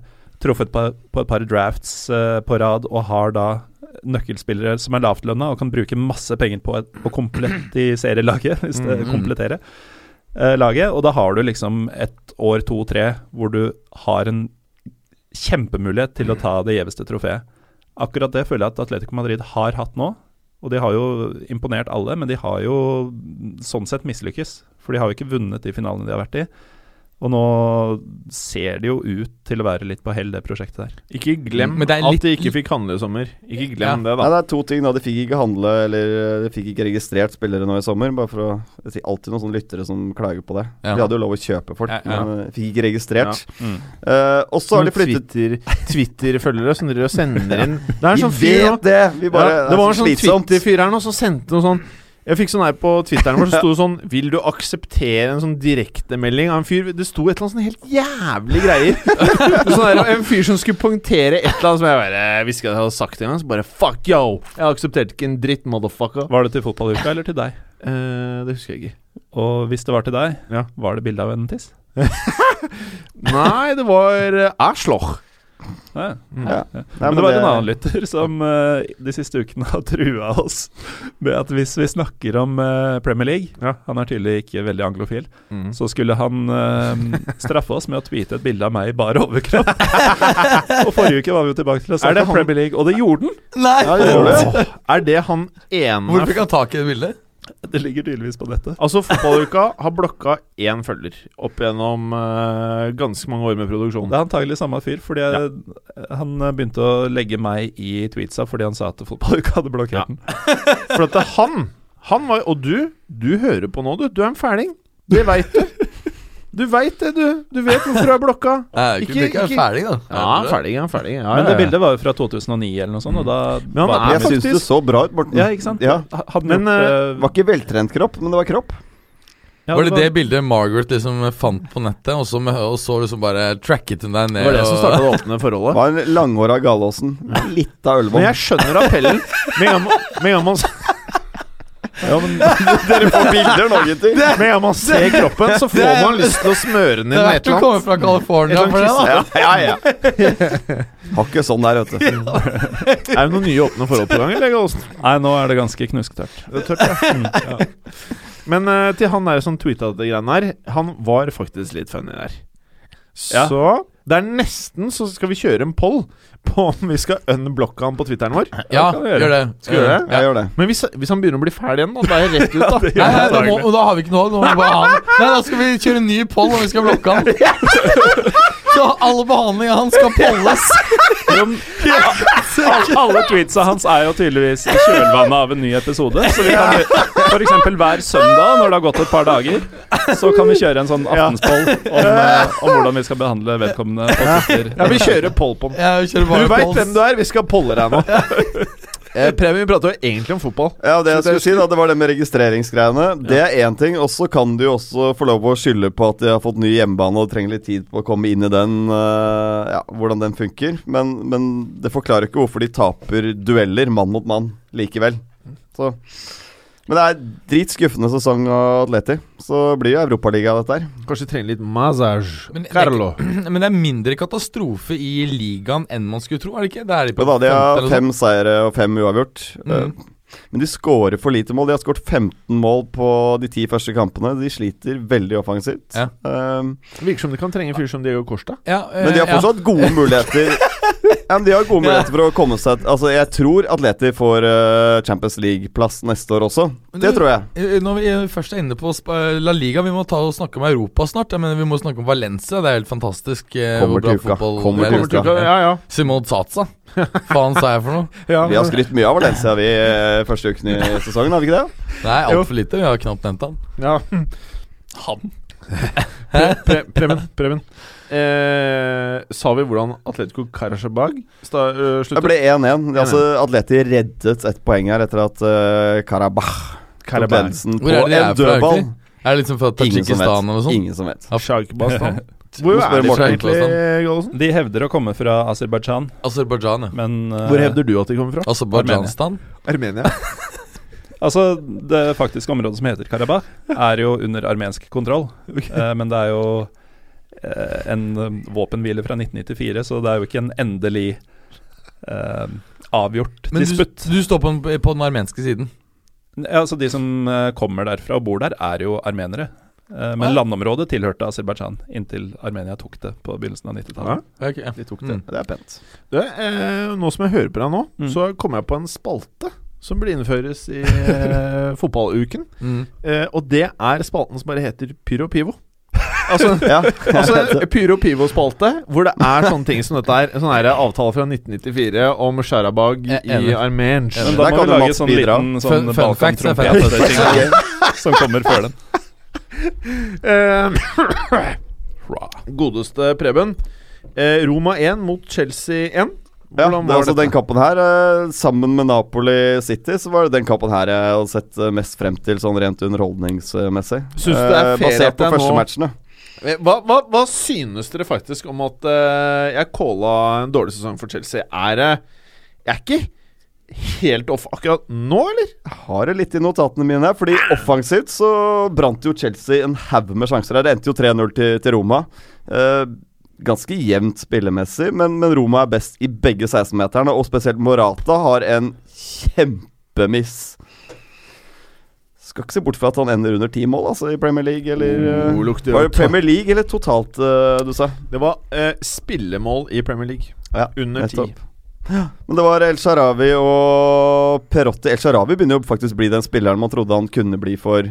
truffet på, på et par drafts uh, på rad og har da nøkkelspillere som er lavtlønna og kan bruke masse penger på et- å komplettisere laget, hvis det kompletterer komplettere eh, laget. Og da har du liksom et år, to, tre, hvor du har en kjempemulighet til å ta det gjeveste trofeet. Akkurat det føler jeg at Atletico Madrid har hatt nå. Og de har jo imponert alle, men de har jo sånn sett mislykkes. For de har jo ikke vunnet de finalene de har vært i. Og nå ser det jo ut til å være litt på hell, det prosjektet der. Ikke glem mm, det er at de ikke fikk handle i sommer. Ikke glem det, Nei, det er to ting. da De fikk ikke handle Eller eh, de fikk ikke registrert spillere nå i sommer. Bare for å si alltid noen sånne lyttere som klager på det. Ja. De hadde jo lov å kjøpe folk, Ja, ja. men eh, fikk ikke registrert. Ja. Eh, og så har de flyttet Twitter- Twitter-følgere som driver og sender inn Det er en Vi sånn fyr det! Vi bare, ja, Det var en sånn. Twitter-fyr her nå som sendte noe sånn Jeg fikk sånn her på Twitteren vår, så sto det sånn Vil du akseptere en sånn direktemelding av en fyr Det sto et eller annet sånn helt jævlig greier. sånn der, En fyr som skulle poengtere et eller annet som jeg bare ikke at jeg hadde sagt engang. Så bare fuck yo! Jeg aksepterte ikke en dritt, motherfucker. Var det til fotballuka eller til deg? Uh, det husker jeg ikke. Og hvis det var til deg, Ja. var det bilde av en tiss? Nei, det var uh, Asloch. Ja. Mm. Ja. Nei, Men det var en annen lytter som uh, de siste ukene har trua oss med at hvis vi snakker om uh, Premier League Ja. Han er tydelig ikke veldig anglofil. Mm. Så skulle han uh, straffe oss med å tweete et bilde av meg i bare overkropp. og forrige uke var vi jo tilbake til å se snakke om Premier League, og det gjorde den! Nei! Ja, det gjorde det. Er det han ene Hvor fikk han tak i det bildet? Det ligger tydeligvis på nettet. Altså, Fotballuka har blokka én følger opp gjennom uh, ganske mange år med produksjon. Det er antagelig samme fyr, fordi ja. han eh, begynte å legge meg i tweetsa fordi han sa at fotballuka hadde blokkert den. For at det han Han var Og du, du hører på nå, du. Du er en fæling. Det veit du. Du veit det, du. Du vet hvorfor du er blokka. Jeg Ikke- ikke, ikke, ferdig, da. Ja, ferdig, ja, ferdig. Ja, Men det bildet var jo fra 2009 eller noe sånt, og da Men han var Jeg det syns det så bra ut, Morten. Ja, ikke sant? Ja. Hadde Men, gjort, eh, Var ikke veltrent kropp, men det var kropp. ja, Var det det bildet Margaret liksom fant på nettet, og så, og så liksom bare tracket hun deg ned? Det var det som og- starta det åpne Det forholdet. var en langhåra Galåsen. Litt av Men jeg skjønner appellen. Med en gang man- med en gang man Ja, men Dere får bilder nå, gutter. med en man ser kroppen, så får man lyst til å smøre den inn med et eller annet. Du kommer fra California for det, da. Ja, ja, ja. Har ikke sånn der, vet du. Er det noen nye åpne forhold på gang, eller, Gallosen? Nei, nå er det ganske knusktørt. Det er tørt, ja. Men uh, til han der som tweeta dette greiene her, han var faktisk litt funny der. Ja. Så det er nesten så skal vi kjøre en poll på om vi skal unblocke han på Twitteren vår. Ja, gjør det. Skal vi gjøre det? Jeg gjør det. Men hvis, hvis han begynner å bli fæl igjen, da, da er jeg rett ut, da. ja, Nei, nei, da, må, da har vi ikke noe valg. Må vi bare ha han. Nei, da skal vi kjøre en ny poll om vi skal blokke han. Så alle behandlinger hans skal polles. Alle, alle tweetsa hans er jo tydeligvis i kjølvannet av en ny episode. Så vi kan f.eks. hver søndag når det har gått et par dager, så kan vi kjøre en sånn aftenspoll om, eh, om hvordan vi skal behandle vedkommende. Ja, vi kjører poll på den. Du veit hvem du er, vi skal polle deg nå. Eh, Preben, vi prater jo egentlig om fotball. Ja, det jeg skulle si da, det var det med registreringsgreiene. Det er én ting. Og så kan du jo også få lov å skylde på at de har fått ny hjemmebane og trenger litt tid på å komme inn i den, uh, ja, hvordan den funker. Men, men det forklarer ikke hvorfor de taper dueller mann mot mann likevel. Så Men det er dritskuffende sesong av Atleti. Så blir jo Europaliga dette her. Kanskje trenger litt massage. Men det- Carlo. Men det er mindre katastrofe i ligaen enn man skulle tro, er det ikke? Det er de på Jo da, de har fem seire og fem uavgjort. Mm. Men de skårer for lite mål. De har skåret 15 mål på de ti første kampene. De sliter veldig offensivt. Ja. Um, Virker som de kan trenge en fyr som Diego Costa. Ja, øh, men de har fortsatt ja. gode muligheter. ja, men de har gode muligheter for å komme seg Altså, jeg tror Atleti får uh, Champions League-plass neste år også. Men Det du- tror jeg. Eh, Når vi først er inne på La Liga, vi må ta og snakke om Europa snart. Jeg mener, vi må snakke om Valencia. Det er helt fantastisk. Kommer til uka. Kommer er. til uka. Ja, ja. Simon Zaza. Faen sa jeg for noe? ja. Vi har skrytt mye av Valencia vi første uken i sesongen, hadde vi ikke det? Nei, altfor lite. Vi har knapt nevnt han. ja. Han. Pre pre Preben, Preben. Eh, sa vi hvordan Atletico Karasjabag uh, øh, Det ble 1-1. Er Altså, Atleti reddet et poeng her etter at uh, Karabakh tok ledelsen på en dødball. Er det liksom fra Ingen som Tadsjikistan eller noe sånt? Ingen som vet. Sjarkbastan. Nå Hvor er de fra egentlig, Gallosen? De hevder å komme fra Aserbajdsjan, Aserbajdsjan, ja. men eh, Hvor hevder du at de kommer fra? Aserbajdsjanstan? Armenia. Altså, det faktiske området som heter Karabakh, er jo under armensk kontroll. Eh, men det er jo uh, en våpenhvile fra 1994, så det er jo ikke en endelig avgjort Men disputt. disputt. du står på den, på den armenske siden? Ja, altså De som kommer derfra og bor der, er jo armenere. Eh, men landområdet tilhørte Aserbajdsjan inntil Armenia tok det på begynnelsen av 90-tallet. Ja, okay. De tok det. Mm. Det er pent. Du, eh, nå som jeg hører på deg nå, Mm. så kommer jeg på en spalte som blir innføres i eh, fotballuken. Mm. Eh, og det er spalten som bare heter Pyro Pivo. Altså, Ja. altså Pyro Pivo-spalte, hvor det er sånne ting som dette her. Sånn her avtale fra 1994 om Sharabag i. Armenj. Men da må kan vi du lage sånn liten sånn Fun- fun facts er Balkan-trompet som kommer før den. Eh, Godeste Preben. Eh, Roma 1 mot Chelsea 1. Ja, det var altså den kampen her eh, Sammen med Napoli City Så var det den kampen her jeg hadde sett mest frem til Sånn rent underholdningsmessig Synes det er fair Basert på det første nå- matchene Eh, Hva, hva, hva synes dere faktisk om at jeg calla en dårlig sesong for Chelsea? Er det Jeg er ikke helt off akkurat nå, eller? Jeg har det litt i notatene mine her Fordi offensivt så brant jo Chelsea en haug med sjanser her Det endte jo 3-0 til, til Roma Eh, Ganske jevnt spillemessig men, men Roma er best i begge 16-meterne Og spesielt Morata har en kjempemiss Skal ikke se bort fra at han ender under 10 mål altså, i Premier League Eller Oh, lukter Var det. Premier League eller totalt uh, du sa? Det var uh, spillemål i Premier League. Ja, Under ti. Men det var El Sharawi og Perotti. El Sharawi begynner jo faktisk å bli den spilleren man trodde han kunne bli for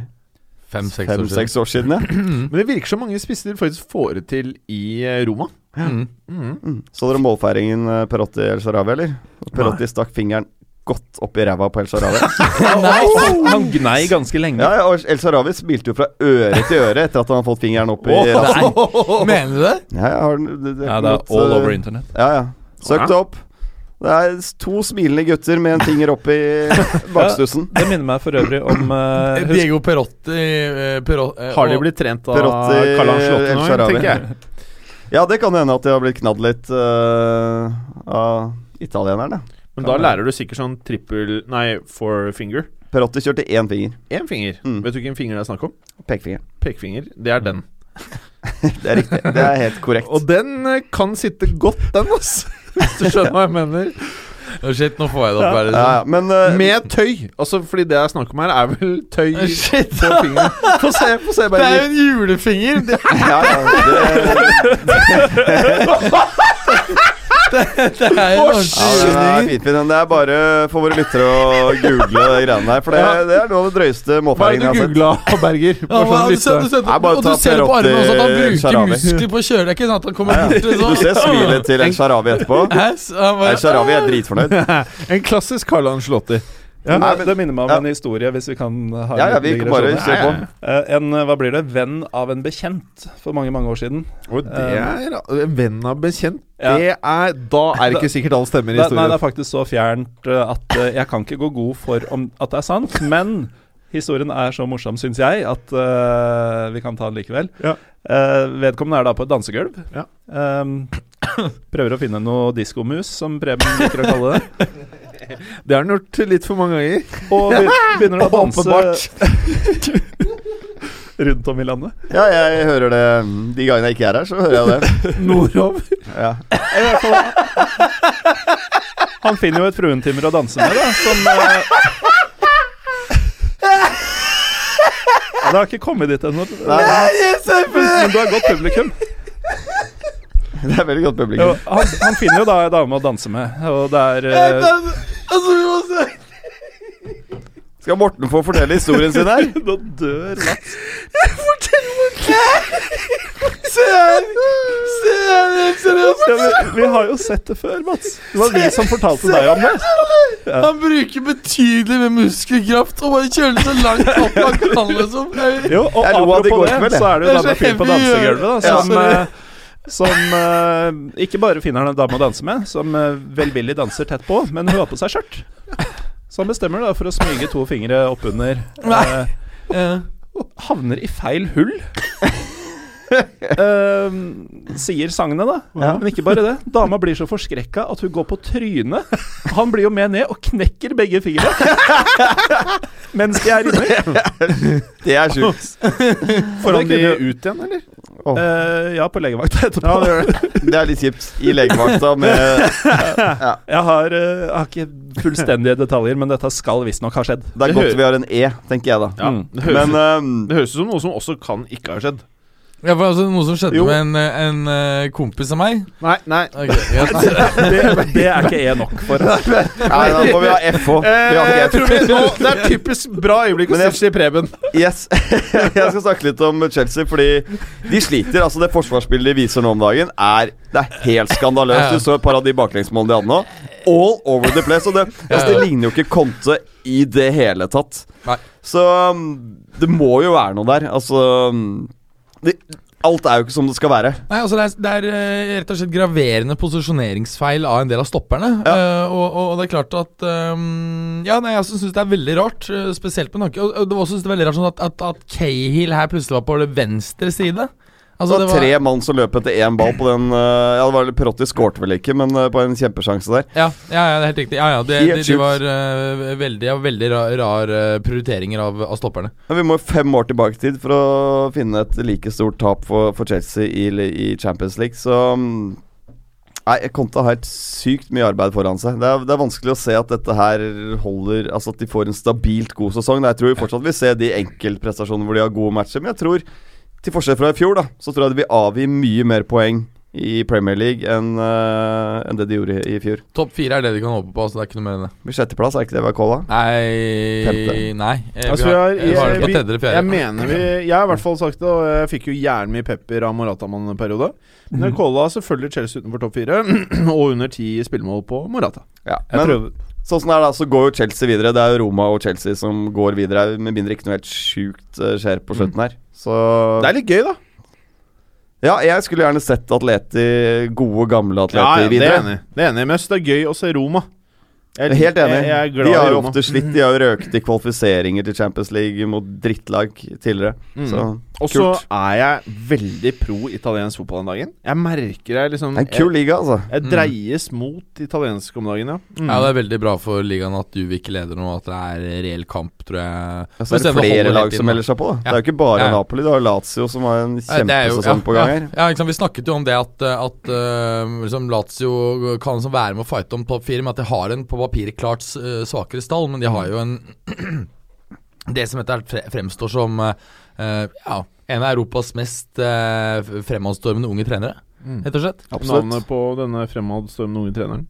Fem-seks år siden. fem-seks år siden. Ja. Men det virker som mange spisser faktisk får det til i eh, Roma. Mm. Mm. Mm. Så dere målfeiringen eh, Perotti El Sharawi, eller? Perotti stakk fingeren godt opp i ræva på El Sharawi. Han gnei ganske lenge. ja, ja, og El Sharawi smilte jo fra øre til øre etter at han hadde fått fingeren opp i ræva Mener du det? Ja, har, det, det, Ja, det er all over internett. Ja, ja. Søk det opp. Det er to smilende gutter med en finger opp i bakstussen. Det minner meg for øvrig om uh, husk, Diego Perotti uh, Har de blitt trent av Anslotti El nå, Sharawi. tenker jeg? Ja, det kan hende at de har blitt knadd litt av italienerne. Men da lærer du sikkert sånn trippel Nei, four finger. Perotti kjørte én finger. Én finger. Mm. Vet du hvilken finger det er snakk om? Pekefinger. Pekefinger. Det er den. Det er riktig. Det er helt korrekt. Og den kan sitte godt, den, ass. Hvis du skjønner hva jeg mener. Shit, nå får jeg det opp her. ja, ja, Liksom. men uh, Med tøy. Altså, fordi det jeg snakker om her, er vel tøy Shit, på fingeren. Få se, få se, det er jo en julefinger! Ja, ja, det, det er en ja, ordentlig den er fint, fin, den. Det er bare for våre lyttere å google de greiene her. For det, det er noe av det drøyeste Hva er det målfeiringen du jeg har sett. googla, Berger? Ja, hva- sånn du ser, du lytte. ser, Nei, og du ser det på armene også at han bruker Sharawi. muskler på å kjøre. Det er ikke sånn at han kommer Ja, bort ja. sånn. Du ser smilet til El Sharawi etterpå. El Sharawi er dritfornøyd. En klassisk Carl Anslotti. Ja, Nei, men- det minner meg om ja. en historie, hvis vi kan ha Ja, ja, vi kan bare se på. Eh, En, eh, hva blir det, venn av en bekjent for mange, mange år siden. Og det er en venn av bekjent. Ja. Det er Da er det ikke sikkert alt stemmer i historien. nei, det er faktisk så fjernt eh, at eh, jeg kan ikke gå god for om at det er sant, men historien er så morsom, syns jeg, at uh, vi kan ta den likevel. Ja. Uh, vedkommende er da på et dansegulv. Ja. Um, prøver å finne noe diskomus, som Preben liker å kalle det. Det har han gjort litt for mange ganger. Og be- begynner å danse rundt om i landet. Ja, jeg hører det De gangene jeg ikke er her, så hører jeg det. Nordover. Ja. Han finner jo et fruentimmer å danse med, da, som eh, ja, Det har ikke kommet dit ennå. Men du har godt publikum. det er veldig godt publikum. han, han finner jo da ei dame å danse med, og det er se Skal Morten få fortelle historien sin her? Nå dør Mats. Se her! Se her, seriøst! Ja, vi, vi har jo sett det før, Mats. Det var vi som fortalte deg om det. Han bruker betydelig med muskelkraft og bare kjører så langt opp han kan, liksom. Jo, og apropos det, så er det jo Det er så med fyr på dansegulvet, da, som eh, som uh, ikke bare finner han en dame å danse med, som uh, velvillig danser tett på, men hun har på seg skjørt. Så han bestemmer da for å smyge to fingre oppunder. Uh, Ja. havner i feil hull. uh, sier sangene, da. Men ikke bare det. Dama blir så forskrekka at hun går på trynet. Han blir jo med ned og knekker begge fingre. Mens de er inni. Det er sjukt. Får han de ut igjen, eller? Eh, ja, på legevakta etterpå. Ja, det det. Det er litt kjipt. I legevakta med Jeg har, eh, jeg har ikke fullstendige detaljer, men dette skal visstnok ha skjedd. Det er Det godt vi har en E, tenker jeg da. Ja, Mm. det høres, Men ehm, det høres ut som noe som også kan ikke ha skjedd. Ja, for altså Noe som skjedde Jo. med en, en eh, kompis av meg Nei, nei. Ok, yes. Det, det er ikke E nok for. Nei, da må vi ha FH. Vi har Eh, jeg ikke tror vi nå, Det er typisk bra øyeblikk å Men jeg- til Preben. Yes. Jeg skal snakke litt om Chelsea, fordi de sliter. Altså Det forsvarsspillet de viser nå om dagen, er Det er helt skandaløst. Du så et par av de baklengsmålene de hadde nå. All over the place. Og det, altså, det ligner jo ikke Conte i det hele tatt. Nei. Så um, det må jo være noe der. Altså um, det, Alt er jo ikke som det skal være. Nei, altså Det er, det er eh, rett og slett graverende posisjoneringsfeil av en del av stopperne. Eh, og, og det er klart at um, Ja, nei, jeg syns det er veldig rart, eh, spesielt med Nakke. Og, og det var også synes det er veldig rart sånn at, at, at Cahill her plutselig var på venstre side. Altså, det var tre mann som løp etter én ball på den uh, Ja, det var Perotti skårte vel ikke, men uh, på en kjempesjanse der. Ja, ja, ja, det er helt riktig. Ja, ja, det, de, de var uh, veldig, ja, veldig rar, rar prioriteringer av, av stopperne. Ja, vi må fem år tilbake i tid for å finne et like stort tap for, for Chelsea i, i Champions League, så mm, Nei, Conte har helt sykt mye arbeid foran seg. Det er, det er vanskelig å se at dette her holder Altså at de får en stabilt god sesong. Jeg tror vi fortsatt vil se de enkeltprestasjonene hvor de har gode matcher, men jeg tror, til forskjell fra i fjor, da, så tror jeg det vil avgi mye mer poeng i Premier League enn uh, en det de gjorde i, i fjor. Topp fire er det de kan håpe på, Altså det er ikke noe mer enn det. Blir sjetteplass, er ikke det vi har calla? Nei Femte. Nei. Jeg, Altså, har, jeg, jeg, vi, tredje jeg mener vi Jeg har i hvert fall sagt det, og jeg fikk jo jævlig mye pepper av Morata-mannen en periode. Men Mhm. jeg calla selvfølgelig Chelsea utenfor topp fire, og under ti spillemål på Morata. Ja, Jeg men prøver. Sånn som det er da, så går jo Chelsea videre. Det er jo Roma og Chelsea som går videre, med mindre ikke noe helt sjukt eh, skjer på slutten her. Så Det er litt gøy, da. Ja, jeg skulle gjerne sett Atleti, gode, gamle Atleti, Ja, ja, det er enig. Det er enig. Mest det er gøy å se Roma. Jeg er helt enig. Jeg, jeg er glad de har jo ofte slitt. De har jo røkt i kvalifiseringer til Champions League mot drittlag tidligere. Mm. Så Og så er jeg veldig pro italiensk fotball den dagen. Jeg merker jeg liksom en kul liga, altså. Jeg, dreies dreies mot italiensk om dagen, ja. Mm. Ja, det er veldig bra for ligaen at du ikke leder nå, at det er reell kamp, tror jeg. Ja, så er det flere lag som melder seg på. da Ja. Det er jo ikke bare Ja. Napoli. Du har Lazio som har en kjempesesong på gang her. Ja, ja, ikke? Vi snakket jo om det at, at uh, liksom Lazio kan liksom være med å fighte om topp fire, men at de har en på papiret klart uh, svakere stall. Men de har jo en Det som etter hvert fremstår som uh, ja, en av Europas mest uh, fremadstormende unge trenere, Mm. rett og slett. Navnet på denne fremadstormende unge treneren?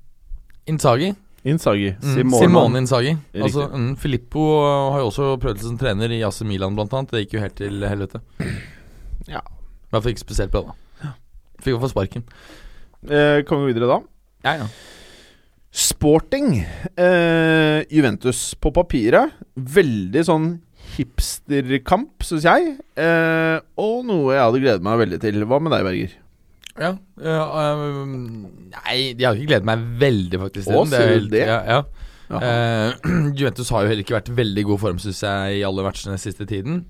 Innsagi. Inzaghi. Mm, Simone. Simone Inzaghi. Altså, mm, Filippo har jo også prøvd som trener i AC Milan, blant annet. Det gikk jo helt til helvete. Ja. I hvert fall ikke spesielt bra, da. Fikk i hvert fall sparken. Eh, kan vi gå videre da? Ja, ja. Sporting. Eh, Juventus på papiret. Veldig sånn hipsterkamp, syns jeg. Eh, og noe jeg hadde gledet meg veldig til. Hva med deg, Berger? Ja, ja, øhm, Nei, de har ikke gledet meg veldig, faktisk. Å, sier du det? Ja, ja. Eh, Juventus har jo heller ikke vært veldig god form, syns jeg, i alle matchene siste tiden.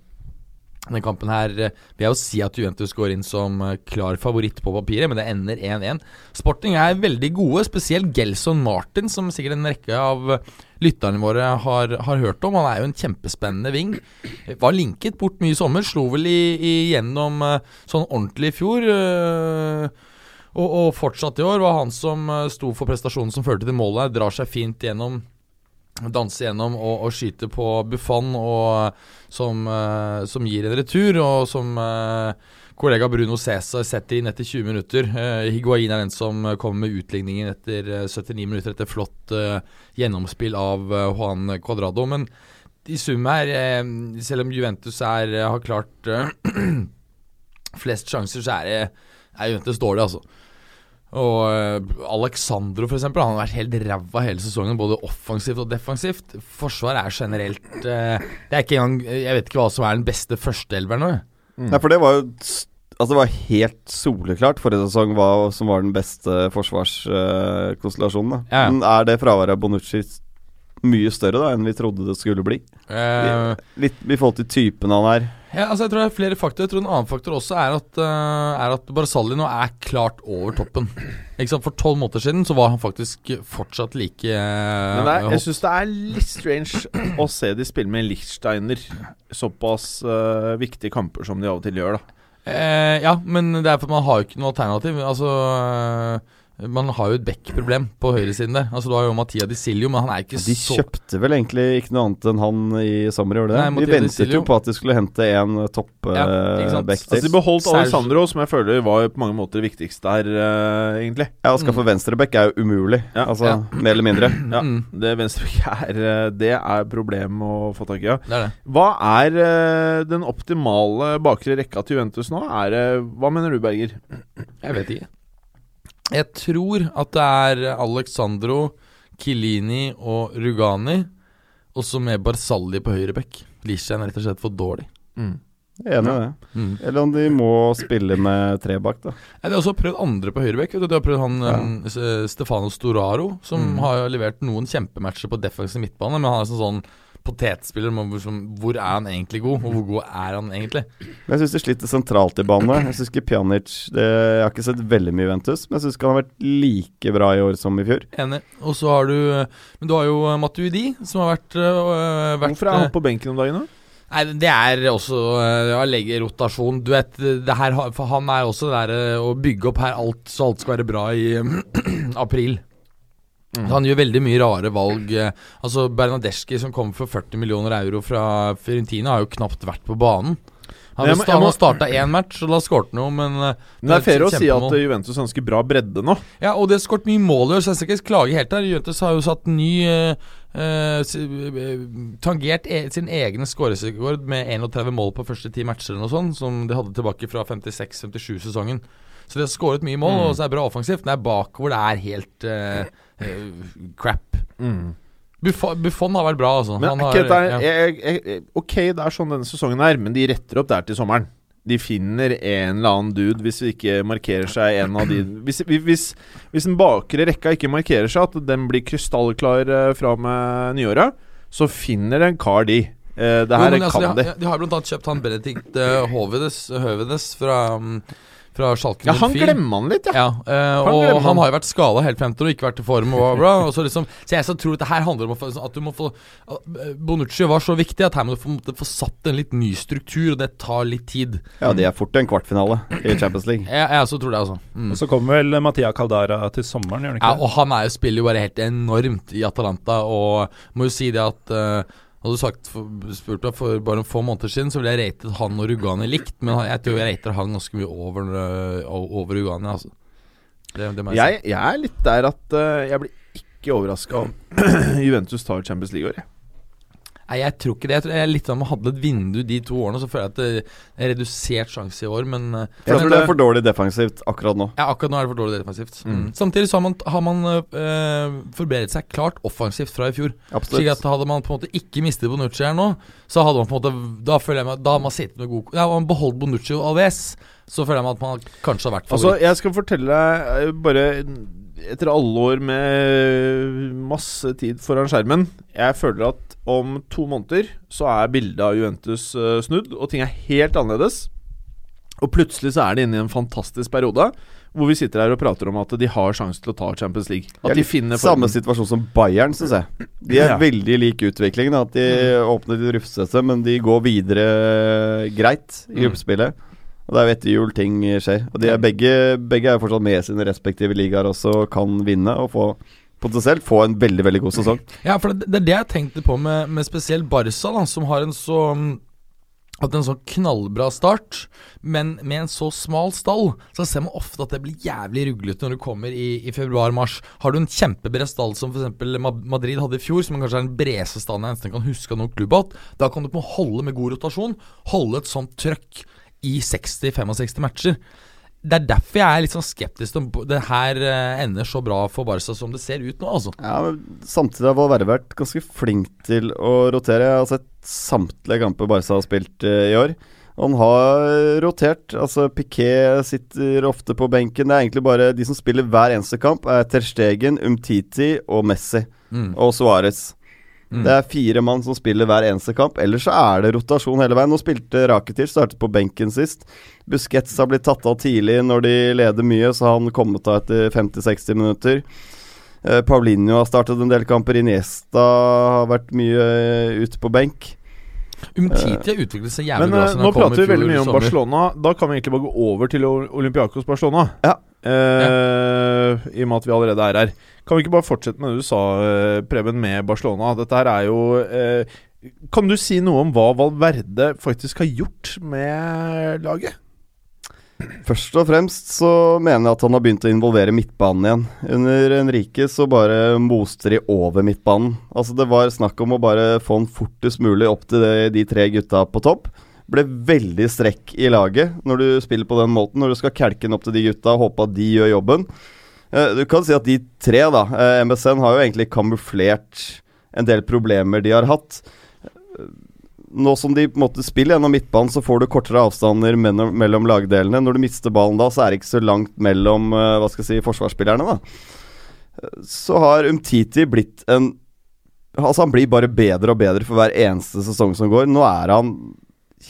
Den kampen her eh, vil jeg jo si at Juventus går inn som eh, klar favoritt på papiret, men det ender 1-1. Sporting er veldig gode, spesielt Gelson Martin, som sikkert en rekke av lytterne våre har, har hørt om. Han er jo en kjempespennende ving. Var linket bort mye i sommer, slo vel igjennom eh, sånn ordentlig i fjor. og, og fortsatt i år var han som sto for prestasjonen som førte til målet. Drar seg fint gjennom, danser gjennom og, og skyte på Buffon, og, som, uh, som gir en retur, og som uh, kollega Bruno Cæsar setter inn etter 20 minutter. Uh, Higuain er den som kommer med utligningen etter eh, 79 minutter etter flott gjennomspill av Juan Cuadrado. Men i sum her, selv om Juventus er, har klart flest sjanser, så er, det, er Juventus dårlig, altså. Og eh, Alexandro for eksempel, han har vært helt ræva hele sesongen, både offensivt og defensivt. Forsvaret er generelt eh, Det er ikke engang Jeg vet ikke hva som er den beste førsteelveren nå. Mm. Nei, for det var jo Altså Det var helt soleklart forrige sesong hva som var den beste forsvarskonstellasjonen. da Ja. Men er det fraværet av Bonucci mye større da enn vi trodde det skulle bli? Eh, Litt i forhold til typen han er. Ja, altså Jeg tror det er flere faktorer. Jeg tror En annen faktor også er at, uh, er at Barzali nå er klart over toppen. For tolv måneder siden så var han faktisk fortsatt like uh, Men er, jeg syns det er litt strange å se de spille med Lichtsteiner såpass uh, viktige kamper som de av og til gjør, da. Eh, ja, men det er for man har jo ikke noe alternativ. Altså Man har jo et back-problem på høyresiden der. Altså Du har jo Mathia Di Silio, men han er ikke De så kjøpte vel egentlig ikke noe annet enn han i sommer, gjorde de Nei. De ventet jo på at de skulle hente en topp-back ja, sant. uh, Altså, de beholdt Alessandro, som jeg føler var på mange måter det viktigste her, uh, egentlig. Ja, Å skaffe venstreback er jo umulig. Ja. Altså, Ja. Mer eller mindre. Ja, Mm. Det venstreback er eh, Det er problem å få tak i. Ja. Det er det. Hva er uh, den optimale bakre rekka til Juventus nå? Er, uh, hva mener du, Berger? Jeg vet ikke. Jeg tror at det er Alexandro, Kilini og Rugani, og så med Barsalli på høyre bekk. Lishan er rett og slett for dårlig. Er enig i det. Mm. Eller om de må spille med tre bak, da. Ja, de har også prøvd andre på høyrebekk. vet. De har prøvd han Ja. um, Stefano Storaro, som Mm. har levert noen kjempematcher på defensiv midtbane, men han er sånn, sånn potetspiller. Hvor, er han egentlig god, og hvor god er han egentlig? Men jeg syns de sliter sentralt i banen. Jeg syns ikke Pjanic det, Jeg har ikke sett veldig mye Ventus, men jeg syns ikke han har vært like bra i år som i fjor. Enig. Og så har du Men du har jo uh, Matuidi, som har vært, øh, vært Hvorfor er han på benken om dagen, da? Nei, det er også å legge rotasjon. Du vet, det her, for han er også det der å bygge opp her alt så alt skal være bra i april. Så Han gjør veldig mye rare valg. eh, Altså Bernadeschi, som kom for 40 millioner euro fra Fiorentina, har jo knapt vært på banen. Han, må- han har starta én match, og da skåret han jo, men Det, Men det er fair å si at eh, Juventus har ganske bra bredde nå. Ja, og det har skåret mye mål i år, så jeg skal ikke klage helt der. Juventus har jo satt ny uh, eh, eh, Tangert e sin egen skårerekord med 31 mål på første ti matcher eller noe sånt, som de hadde tilbake fra 56-57-sesongen. Så de har skåret mye mål, Mm. og så er det bra offensivt. Men det er bakover det er helt eh, eh, crap. Buffon, Buffon har vært bra, altså. Men Han er har, ikke ja. jeg, Ok, det er sånn denne sesongen er, men de retter opp der til sommeren. De finner en eller annen dude hvis vi ikke markerer seg en av de Hvis, hvis, hvis den bakre rekka ikke markerer seg, at den blir krystallklar eh, fra med nyåret, så finner en kar de. Eh, det Jo, her men altså, kan de, har- de har blant annet kjøpt han Benedikt Høvedes, Høvedes fra, um, fra Schalke Ja, han glemmer han litt, ja. Ja, eh, Han og han. han har jo vært skada helt frem til og ikke vært i form. Og bla, og så, liksom, så jeg så tror at det her handler om at du må få at, Bonucci var så viktig at her må du få, måtte få satt en litt ny struktur, og det tar litt tid. Ja, det er fort en kvartfinale i Champions League. Jeg, jeg også tror det, altså. Mm. Og så kommer vel Matia Caldara til sommeren, gjør han Ja, ikke det? og han er jo, spiller jo bare helt enormt i Atalanta, og må jo si det at uh, hadde du sagt spurt meg for bare noen få måneder siden, så ville jeg ratet han og Rugani likt, men jeg tror jeg rater han ganske mye over, øh, over Rugani, altså. Det, det jeg, Jeg, er litt der at uh, jeg blir ikke overraska om Juventus tar Champions League i. Nei, jeg tror ikke det. Jeg tror jeg er litt sånn man hadde et vindu de to årene, så føler jeg at det er redusert sjanse i år, men øh, Jeg tror det er for dårlig defensivt akkurat nå. ja, akkurat nå er det for dårlig defensivt. Mm. Mm. Samtidig så har man, har man øh, forbedret seg klart offensivt fra i fjor. Slik Absolutt. at Hadde man på en måte ikke mistet Bonucci her nå, så hadde man på en måte Da føler jeg meg Da har man sittet med god Ja, man beholdt Bonucci og Alves, så føler jeg meg at man kanskje har vært favoritt. Altså, jeg skal fortelle deg eh, bare etter alle år med masse tid foran skjermen Jeg føler at om to måneder så er bildet av Juventus eh, snudd, og ting er helt annerledes. Og plutselig så er de inne i en fantastisk periode hvor vi sitter her og prater om at de har sjanse til å ta Champions League. At de finner Samme situasjon som Bayern, syns jeg. De er Ja. veldig lik utviklingen. At de åpner litt rufsete, men de går videre greit i Mm. gruppespillet. Og det er jo etter jul ting skjer. Og de er begge, begge er fortsatt med i sine respektive ligaer også, kan vinne og få potensielt få en veldig, veldig god sesong. Ja, for det, det er det jeg tenkte på med, med spesielt Barca, da, som har en så at hatt en sånn knallbra start, men med en så smal stall, så ser man ofte at det blir jævlig ruglete når du kommer i, i februar-mars. Har du en kjempebred stall som f.eks. Madrid hadde i fjor, som kanskje er den bredeste stallen jeg nesten kan huske av noen klubb da kan du på holde med god rotasjon, holde et sånt trøkk i 60-65 matcher. Det er derfor jeg er litt sånn skeptisk om det her eh, ender så bra for Barca som det ser ut nå, altså. Ja, men Samtidig har Valverde vært ganske flink til å rotere. Jeg har sett samtlige kamper Barca har spilt eh, i år. Han har rotert. Altså Piquet sitter ofte på benken. Det er egentlig bare de som spiller hver eneste kamp, er Ter Stegen, Umtiti og Messi. Mm. Og Suárez. Mm. Det er fire mann som spiller hver eneste kamp. Ellers så er det rotasjon hele veien. Nå spilte Rakitic, startet på benken sist. Busquets har blitt tatt av tidlig når de leder mye, så har han kommet av etter 50-60 minutter. Eh, Paulinho har startet en del kamper. Iniesta har vært mye eh, ute på benk. Umtiti har utviklet seg jævlig Men bra. Men nå kom i prater vi veldig mye om sommer. Barcelona. Da kan vi egentlig bare gå over til Olympiakos Barcelona. Ja. Eh, ja. i og med at vi allerede er her. Kan vi ikke bare fortsette med det du sa, uh, Preben, med Barcelona? Dette her er jo uh, Kan du si noe om hva Valverde faktisk har gjort med laget? Først og fremst så mener jeg at han har begynt å involvere midtbanen igjen. Under Henrike så bare moste de over midtbanen. Altså Det var snakk om å bare få han fortest mulig opp til de, de tre gutta på topp. Ble veldig strekk i laget når du spiller på den måten. Når du skal kelke den opp til de gutta og håpe at de gjør jobben. Eh, Du kan si at de tre, da eh, MSN har jo egentlig kamuflert en del problemer de har hatt. Eh, Nå som de på en måte spiller gjennom midtbanen, så får du kortere avstander mellom, lagdelene. Når du mister ballen da, så er det ikke så langt mellom hva skal jeg si, forsvarsspillerne. da. Så har Umtiti blitt en Altså Han blir bare bedre og bedre for hver eneste sesong som går. Nå er han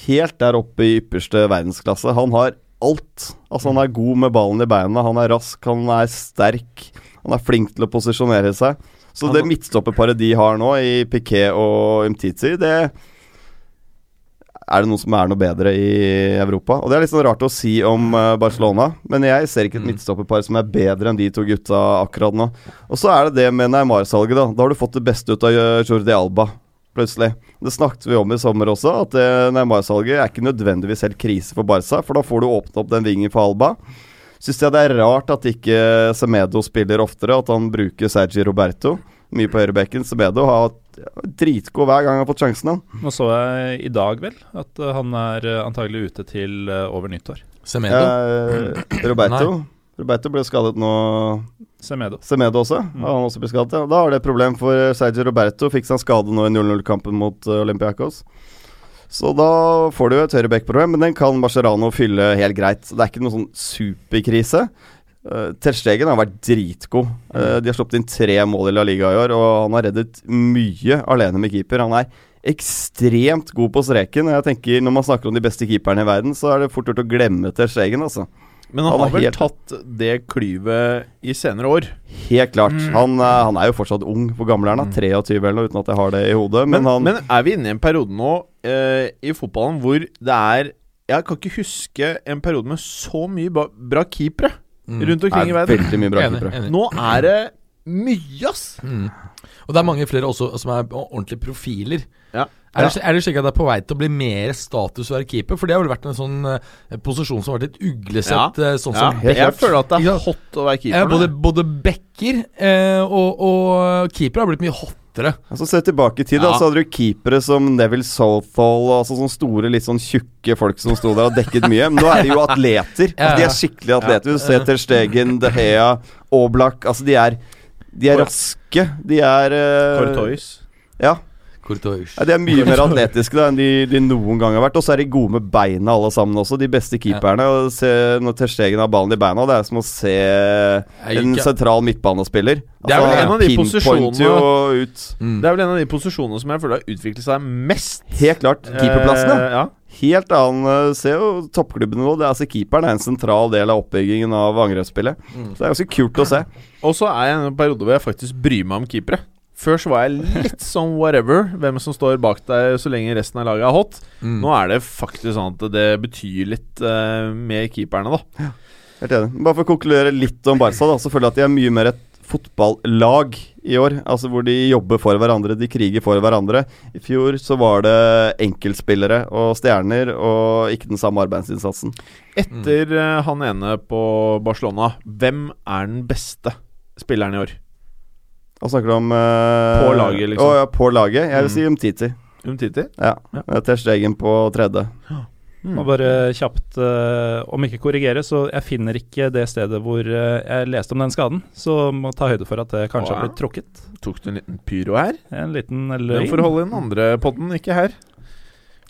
helt der oppe i ypperste verdensklasse. Han har alt. Altså Han er god med ballen i beina, han er rask, han er sterk. Han er flink til å posisjonere seg. Så det midtstopperparet de har nå, i Piquet og Umtiti, det er det noe som er noe bedre i Europa. Og Det er litt sånn rart å si om eh, Barcelona, men jeg ser ikke et midtstopperpar som er bedre enn de to gutta akkurat nå. Og så er det det med Neymar-salget, da. Da har du fått det beste ut av eh, Jordi Alba, plutselig. Det snakket vi om i sommer også, at Neymar-salget er ikke nødvendigvis helt krise for Barca, for da får du åpne opp den vingen for Alba. Syns jeg det er rart at ikke Semedo spiller oftere, at han bruker Sergi Roberto mye på høyrebekken. Semedo har dritgod hver gang han har fått sjansen. han. Nå så jeg i dag, vel, at eh, han er eh, antagelig ute til eh, over nyttår. Semedo. Eh, Roberto Roberto ble skadet nå. Semedo. Semedo også. Mm. han også ble skadet? Ja. Da har det et problem, for Sergio Roberto fikk seg en skade nå i 0-0-kampen mot Olympiacos Olympiakos. Så da får du et høyreback-problem, men den kan Mascherano fylle helt greit. Det er ikke noen sånn superkrise. Uh, Ter har vært dritgod. Eh, de har sluppet inn tre mål i La Liga i år, og han har reddet mye alene med keeper. Han er ekstremt god på streken. Jeg tenker Når man snakker om de beste keeperne i verden, så er det fort gjort å glemme Terstegen, altså. Men han, Han har vel helt- tatt det klyvet i senere år. Helt klart. Han, eh, han er jo fortsatt ung. Hvor gammel er han? da? 23 eller noe, uten at jeg har det i hodet. Men, Men, han men er vi inne i en periode nå eh, i fotballen hvor det er Jeg kan ikke huske en periode med så mye ba bra keepere Mm. rundt omkring i verden. veldig mye bra Enig, keepere. enig. Nå er det mye, ass! Mm. Og det er mange flere også som er ordentlige profiler. Ja. Er, det, er det slik at det er på vei til å bli mer status å være keeper? For det har vel vært en sånn eh, posisjon som har vært litt uglesett, Ja. sånn Ja, som helt jeg føler at det er hot å være Ja, keeper. både, nå. både backer eh, og, og keeper har blitt mye hottere. Altså Se tilbake i tid, da, så hadde du keepere som Neville Southall. Altså sånne store, litt sånn tjukke folk som sto der og dekket mye. Men nå er de jo atleter. Altså, de er skikkelig atleter. Du ser Ter Stegen, De Hea, Oblak. Altså, de er De er raske. De er uh, Courtois. Ja. Courtois. Ja, de er mye mer atletiske da enn de, de noen gang har vært. Og så er de gode med beina alle sammen også, de beste keeperne. Og se, når Terstegen har ballen i beina, det er som å se en sentral midtbanespiller. Det er vel Altså, en av de posisjonene- Mm. Det er vel en av de posisjonene som jeg føler har utviklet seg mest. Helt klart. Keeperplassene. Eh, ja. Helt annen eh, Se jo toppklubbene nå. Det er altså Keeperen er en sentral del av oppbyggingen av angrepsspillet. Så det er ganske kult å se. Og så er jeg i en periode hvor jeg faktisk bryr meg om keepere. Før så var jeg litt sånn whatever, hvem som står bak deg så lenge resten av laget er hot. Mm. Nå er det faktisk sånn at det betyr litt uh, med keeperne, da. Helt enig. Bare for å konkludere litt om Barca, da, så føler jeg at de er mye mer et fotballag i år. Altså hvor de jobber for hverandre, de kriger for hverandre. I fjor så var det enkeltspillere og stjerner, og ikke den samme arbeidsinnsatsen. Etter mm. han ene på Barcelona, hvem er den beste spilleren i år? Hva snakker du om? eh, På laget, liksom. Å, ja, på laget. Jeg vil Mm. si Umtiti. Umtiti? Ja. Ja. Ter Stegen på tredje. Mm. Og bare kjapt, uh, om ikke korrigere, så jeg finner ikke det stedet hvor uh, jeg leste om den skaden. Så må ta høyde for at det kanskje Å, har blitt trukket. Tok du en liten pyro her? En liten Den får holde i den andre podden, ikke her.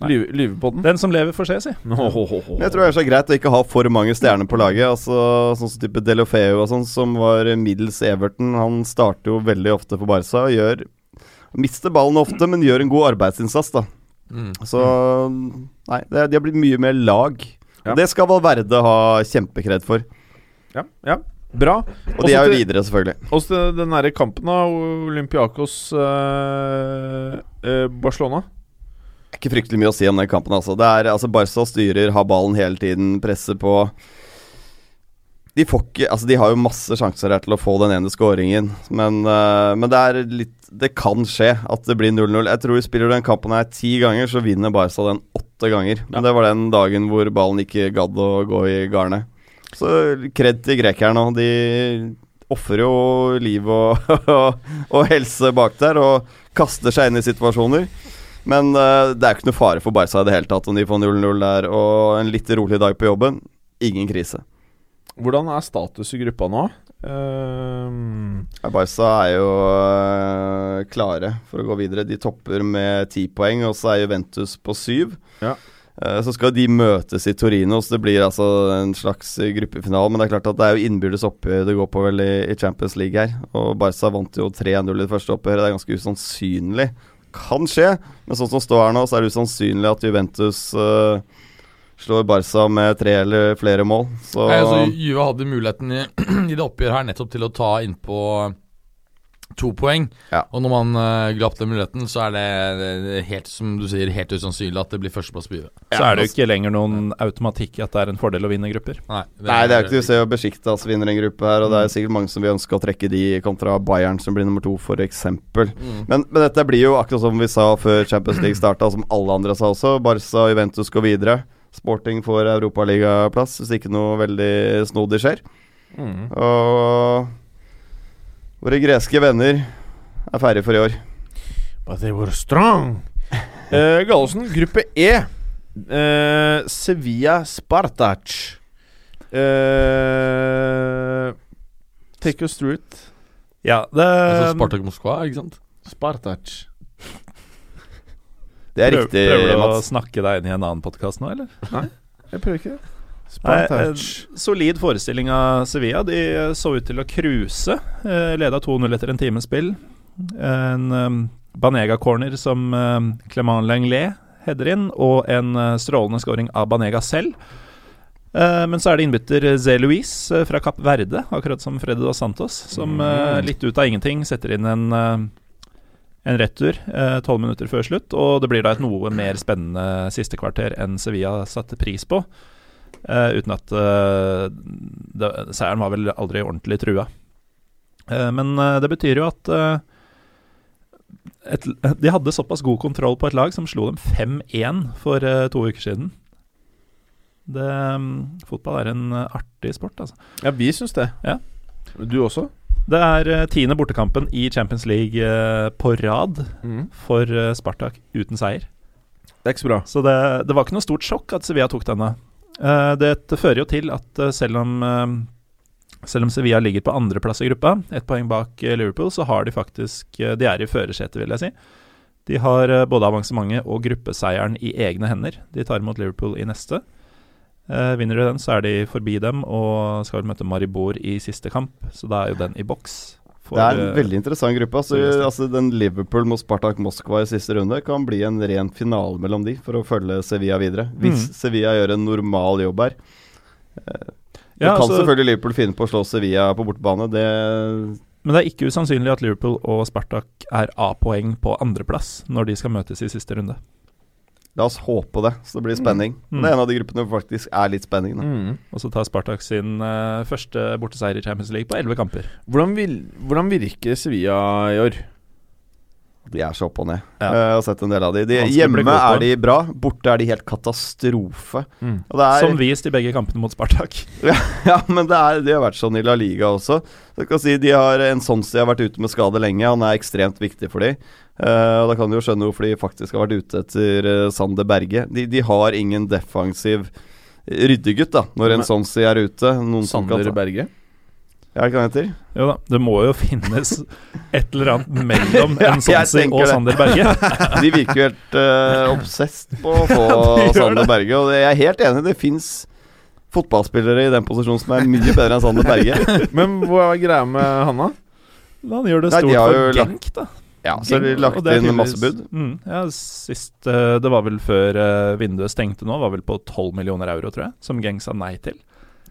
Lyvepodden. Den som lever, får se, si. Jeg tror det er så greit å ikke ha for mange stjerner på laget. Altså Sånn som type Delofeu og sånn, som var middels Everton. Han starter jo veldig ofte for Barca og gjør Mister ballen ofte, men gjør en god arbeidsinnsats, da. Mm. Så Nei, det, de har blitt mye mer lag. Ja. Og Det skal Valverde ha kjempekred for. Ja, ja. Bra. Og de er jo videre, selvfølgelig. Også den nære kampen, da. Olympiakos eh, eh, Barcelona. Er ikke fryktelig mye å si om den kampen, altså. Det er, altså Barca styrer, har ballen hele tiden, presser på. de ikke Altså, de har jo masse sjanser her til å få den ene skåringen, men, uh, men det er litt Det kan skje at det blir 0-0. Jeg tror spiller du den kampen her ti ganger, så vinner Barca den åtte ganger. Men det var den dagen hvor ballen ikke gadd å gå i garnet. Så kred til grekerne. De ofrer jo liv og, og, og helse bak der, og kaster seg inn i situasjoner. Men uh, det er ikke noe fare for Barca i det hele tatt om de får 0-0 der, og en litt rolig dag på jobben. Ingen krise. Hvordan er status i gruppa nå? Ehm, Ja, Barca er jo uh, klare for å gå videre. De topper med ti poeng, og så er Juventus på syv. Ja. Uh, så skal de møtes i Torino, så det blir altså en slags gruppefinale. Men det er klart at det er jo innbyrdes oppgjør det går på vel i, i Champions League her. Og Barca vant jo 3-0 i det første oppgjøret. Det er ganske usannsynlig. Kan skje, men sånn som står her nå, så er det usannsynlig at Juventus uh, slår Barca med tre eller flere mål. Så Nei, altså, Juve hadde muligheten i, i det oppgjøret her nettopp til å ta innpå to poeng. Ja. Og når man uh, glapp den muligheten, så er det, det er helt som du sier, helt usannsynlig at det blir førsteplass på Juve. Så er det jo ikke lenger noen automatikk i at det er en fordel å vinne grupper. Nei, Nei, det er jo ikke til å se og Besiktas vinner en gruppe her, og det er sikkert mange som vil ønske å trekke de kontra Bayern, som blir nummer to, f.eks. Mm. Men, men dette blir jo akkurat som vi sa før Champions League starta, som alle andre sa også. Barca og Juventus går videre. Sporting får europaligaplass hvis ikke noe veldig snodig skjer. mm. Og våre greske venner er ferdige for i år. But they were strong. uh, Gallosen, gruppe E. Uh, Sevilla Spartac. Uh, take us through it. Ja, det Altså Spartak Moskva, ikke sant? Spartac. Det er Prøv- riktig, Prøver du å snakke deg inn i en annen podkast nå, eller? Nei, Jeg prøver ikke det. Nei, en solid forestilling av Sevilla. De eh, så ut til å cruise. Eh, Leda 2-0 etter en times spill. En um, Banega-corner som um, Clement Lenglet header inn, og en eh, strålende scoring av Banega selv. Eh, men så er det innbytter Zé Luis eh, fra Kapp Verde, akkurat som Freddy Dos Santos, som eh, litt ut av ingenting setter inn en eh, en retur tolv minutter før slutt, og det blir da et noe mer spennende siste kvarter enn Sevilla satte pris på. Eh, uten at eh, det, Seieren var vel aldri ordentlig trua. Eh, men det betyr jo at et, De hadde såpass god kontroll på et lag som slo dem 5-1 for to uker siden. Det, mm, fotball er en artig sport, altså. Ja, vi syns det. Ja. Du også? Det er tiende bortekampen i Champions League på rad Mm. for Spartak uten seier. Det er ikke så bra. Så det, det var ikke noe stort sjokk at Sevilla tok denne. Eh, dette fører jo til at eh, selv om eh, selv om Sevilla ligger på andreplass i gruppa, ett poeng bak Liverpool, så har de faktisk De er i førersetet, vil jeg si. De har både avansementet og gruppeseieren i egne hender. De tar imot Liverpool i neste. Vinner de den, så er de forbi dem og skal møte Maribor i siste kamp, så da er jo den i boks. For, Det er en eh, veldig interessant gruppe. Altså, altså Den Liverpool mot Spartak Moskva i siste runde kan bli en ren finale mellom de for å følge Sevilla videre. Hvis Mm. Sevilla gjør en normal jobb her. Det ja, kan altså- selvfølgelig Liverpool finne på å slå Sevilla på bortebane. Det Men det er ikke usannsynlig at Liverpool og Spartak er A-poeng på andreplass når de skal møtes i siste runde. La oss håpe det, så det blir spenning. Mm. Det er en av de gruppene hvor faktisk er litt spenning. Mm. Og så tar Spartak sin uh, første borteseier i Champions League på elleve kamper. Hvordan, vil, hvordan virker Sevilla i år? De er så opp og ned. Ja. Eh, Jeg har sett en del av de. de hjemme er de bra, borte er de helt katastrofe. Mm. Er, Som vist i begge kampene mot Spartak. Ja, men det, er, de har vært sånn i La Liga også. Si De har En Sonsi har vært ute med skade lenge. Han er ekstremt viktig for dem. Uh, og Da kan du jo skjønne hvorfor de faktisk har vært ute etter uh, Sander Berge. De, de har ingen defensiv ryddegutt da når en Men- Sonsi er ute. Sander Berge? Ja, hva heter? Jo da, det må jo finnes et eller annet mellom Ja, en Sonsi og. Sander Berge. De virker jo helt uh, obsesst på å få Ja, Sander det. Berge. Og jeg er helt enig, det fins fotballspillere i den posisjonen som er mye bedre enn Sander Berge. Men hva er greia med han, da? Han gjør det Nei, de stort har for Genk, da. Ja, så har de lagt inn masse bud. Mm, ja, sist uh, Det var vel før uh, vinduet stengte nå, var vel på 12 millioner euro, tror jeg, som Genk sa nei til.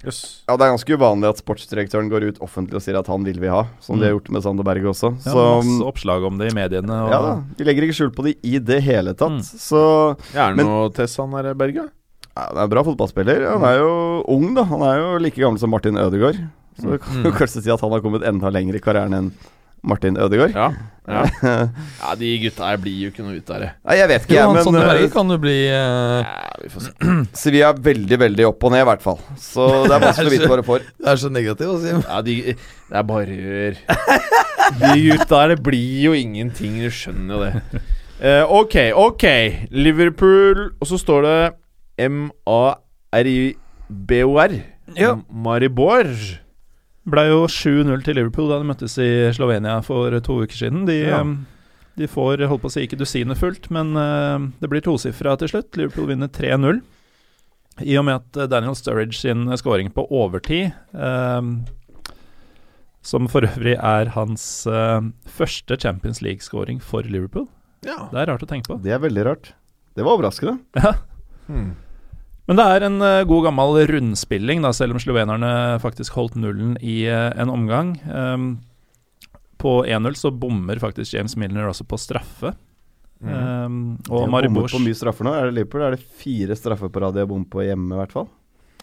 Jøss. Ja, Det er ganske uvanlig at sportsdirektøren går ut offentlig og sier at han vil vi ha, som de har gjort med Sander Berge også. Ja, Så masse oppslag om det i mediene. Og, ja da, de legger ikke skjul på det i det hele tatt. Mm. Så Er det Men- noe Tess han er, Berge? Ja, han er en bra fotballspiller. Han er jo ung, da. Han er jo like gammel som Martin Ødegaard. Så du kan jo kanskje si at han har kommet enda lenger i karrieren enn Martin Ødegaard. Ja, ja. ja de gutta her blir jo ikke noe ut av det. Nei, jeg vet ikke, Jo, jeg, men eh, kan jo bli uh... Ja, vi får se. Sevilla er veldig, veldig opp og ned, i hvert fall. Så det er vanskelig å vite hva du får. Det er så negativt å si. Ja, de, det er bare rør. De gutta her, det blir jo ingenting. Du skjønner jo det. Uh, ok, ok. Liverpool, og så står det M-A-R-I-B-O-R. Ja. Maribor. Ble jo 7-0 til Liverpool da de møttes i Slovenia for to uker siden. De, Ja. eh, de får holdt på å si ikke dusinet fullt, men eh, det blir tosifra til slutt. Liverpool vinner 3-0. I og med at Daniel Sturridge sin scoring på overtid, eh, som for øvrig er hans eh, første Champions League-scoring for Liverpool. Ja. Det er rart å tenke på. Det er veldig rart. Det var overraskende. Ja. Hmm. Men det er en eh, god gammel rundspilling, da, selv om slovenerne faktisk holdt nullen i eh, en omgang. Um, på 1-0 så bommer faktisk James Milner også på straffe. Mm. Um, og Maribors Maribor på mye straffer nå. Er det Liverpool? Er det fire straffer på rad de har bommet på hjemme, i hvert fall?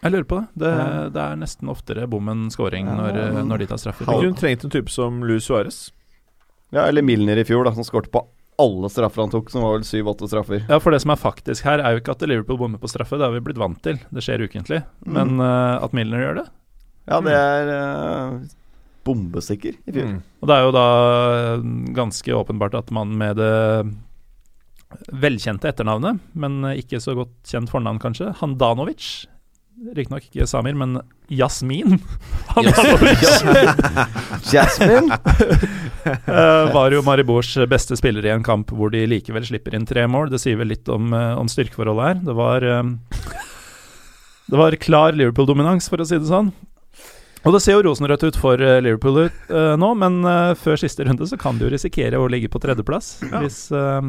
Jeg lurer på det. Det, Ja. det er nesten oftere bom enn scoring Ja, når, eh, men- når de tar straffer. Hadde hun trengt en type som Louis Suárez. Ja, eller Milner i fjor, da, som skåret på alle straffer han tok, som var vel syv-åtte straffer. Ja, for det som er faktisk her, er jo ikke at Liverpool bommer på straffe. Det har vi blitt vant til. Det skjer ukentlig. Mm. Men eh, at Milner gjør det Ja, det er uh, bombesikker i fjor. Mm. Og det er jo da eh, ganske åpenbart at man med det velkjente etternavnet, men eh, ikke så godt kjent fornavn kanskje, Handanovic Riktignok ikke Samir, men Jasmin Jasmin Jasmine! eh, var jo Maribors beste spiller i en kamp hvor de likevel slipper inn tre mål. Det sier vel litt om, eh, om styrkeforholdet her. Det var eh, Det var klar Liverpool-dominans, for å si det sånn. Og det ser jo rosenrødt ut for Liverpool ut, uh, nå, men uh, før siste runde så kan de jo risikere å ligge på tredjeplass hvis, uh,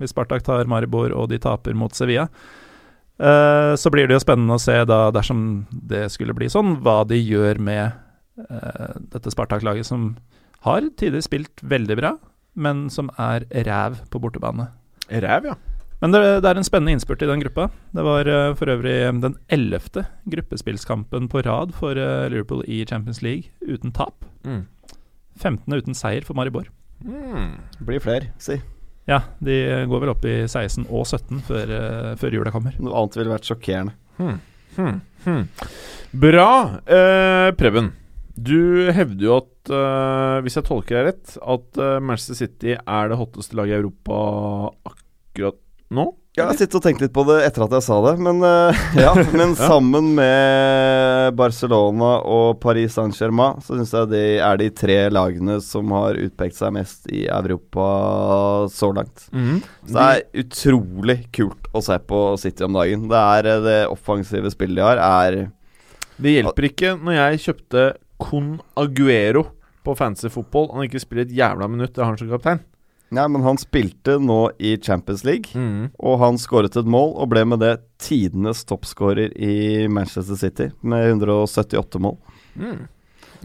hvis Spartak tar Maribor og de taper mot Sevilla. Eh, så blir det jo spennende å se, da, dersom det skulle bli sånn, hva de gjør med uh, dette Spartak-laget, som har tidligere spilt veldig bra, men som er ræv på bortebane. Ræv, ja. Men det, det er en spennende innspurt i den gruppa. Det var uh, for øvrig den ellevte gruppespillskampen på rad for Liverpool i Champions League uten tap. Mm. 15. uten seier for Maribor. Mm. Blir flere, si. Ja, de går vel opp i 16 og 17 før, eh, før jula kommer. Noe annet ville vært sjokkerende. Hmm. Hmm. Bra. Eh, Preben, du hevder jo at, eh, hvis jeg tolker deg rett, at eh, Manchester City er det hotteste laget i Europa akkurat nå? Ja, jeg har sittet og tenkt litt på det etter at jeg sa det, men uh, ja. Men sammen med Barcelona og Paris Saint-Germain, så syns jeg de er de tre lagene som har utpekt seg mest i Europa så langt. Så det er utrolig kult å se på City om dagen. Det er eh, det offensive spillet de har, er Det hjelper ikke når jeg kjøpte Con Aguero på fancy fotball. Han ikke spiller et jævla minutt, det har han som kaptein. Nei, men han spilte nå i Champions League, og han skåret et mål og ble med det tidenes toppskårer i Manchester City, med 178 mål. Mm.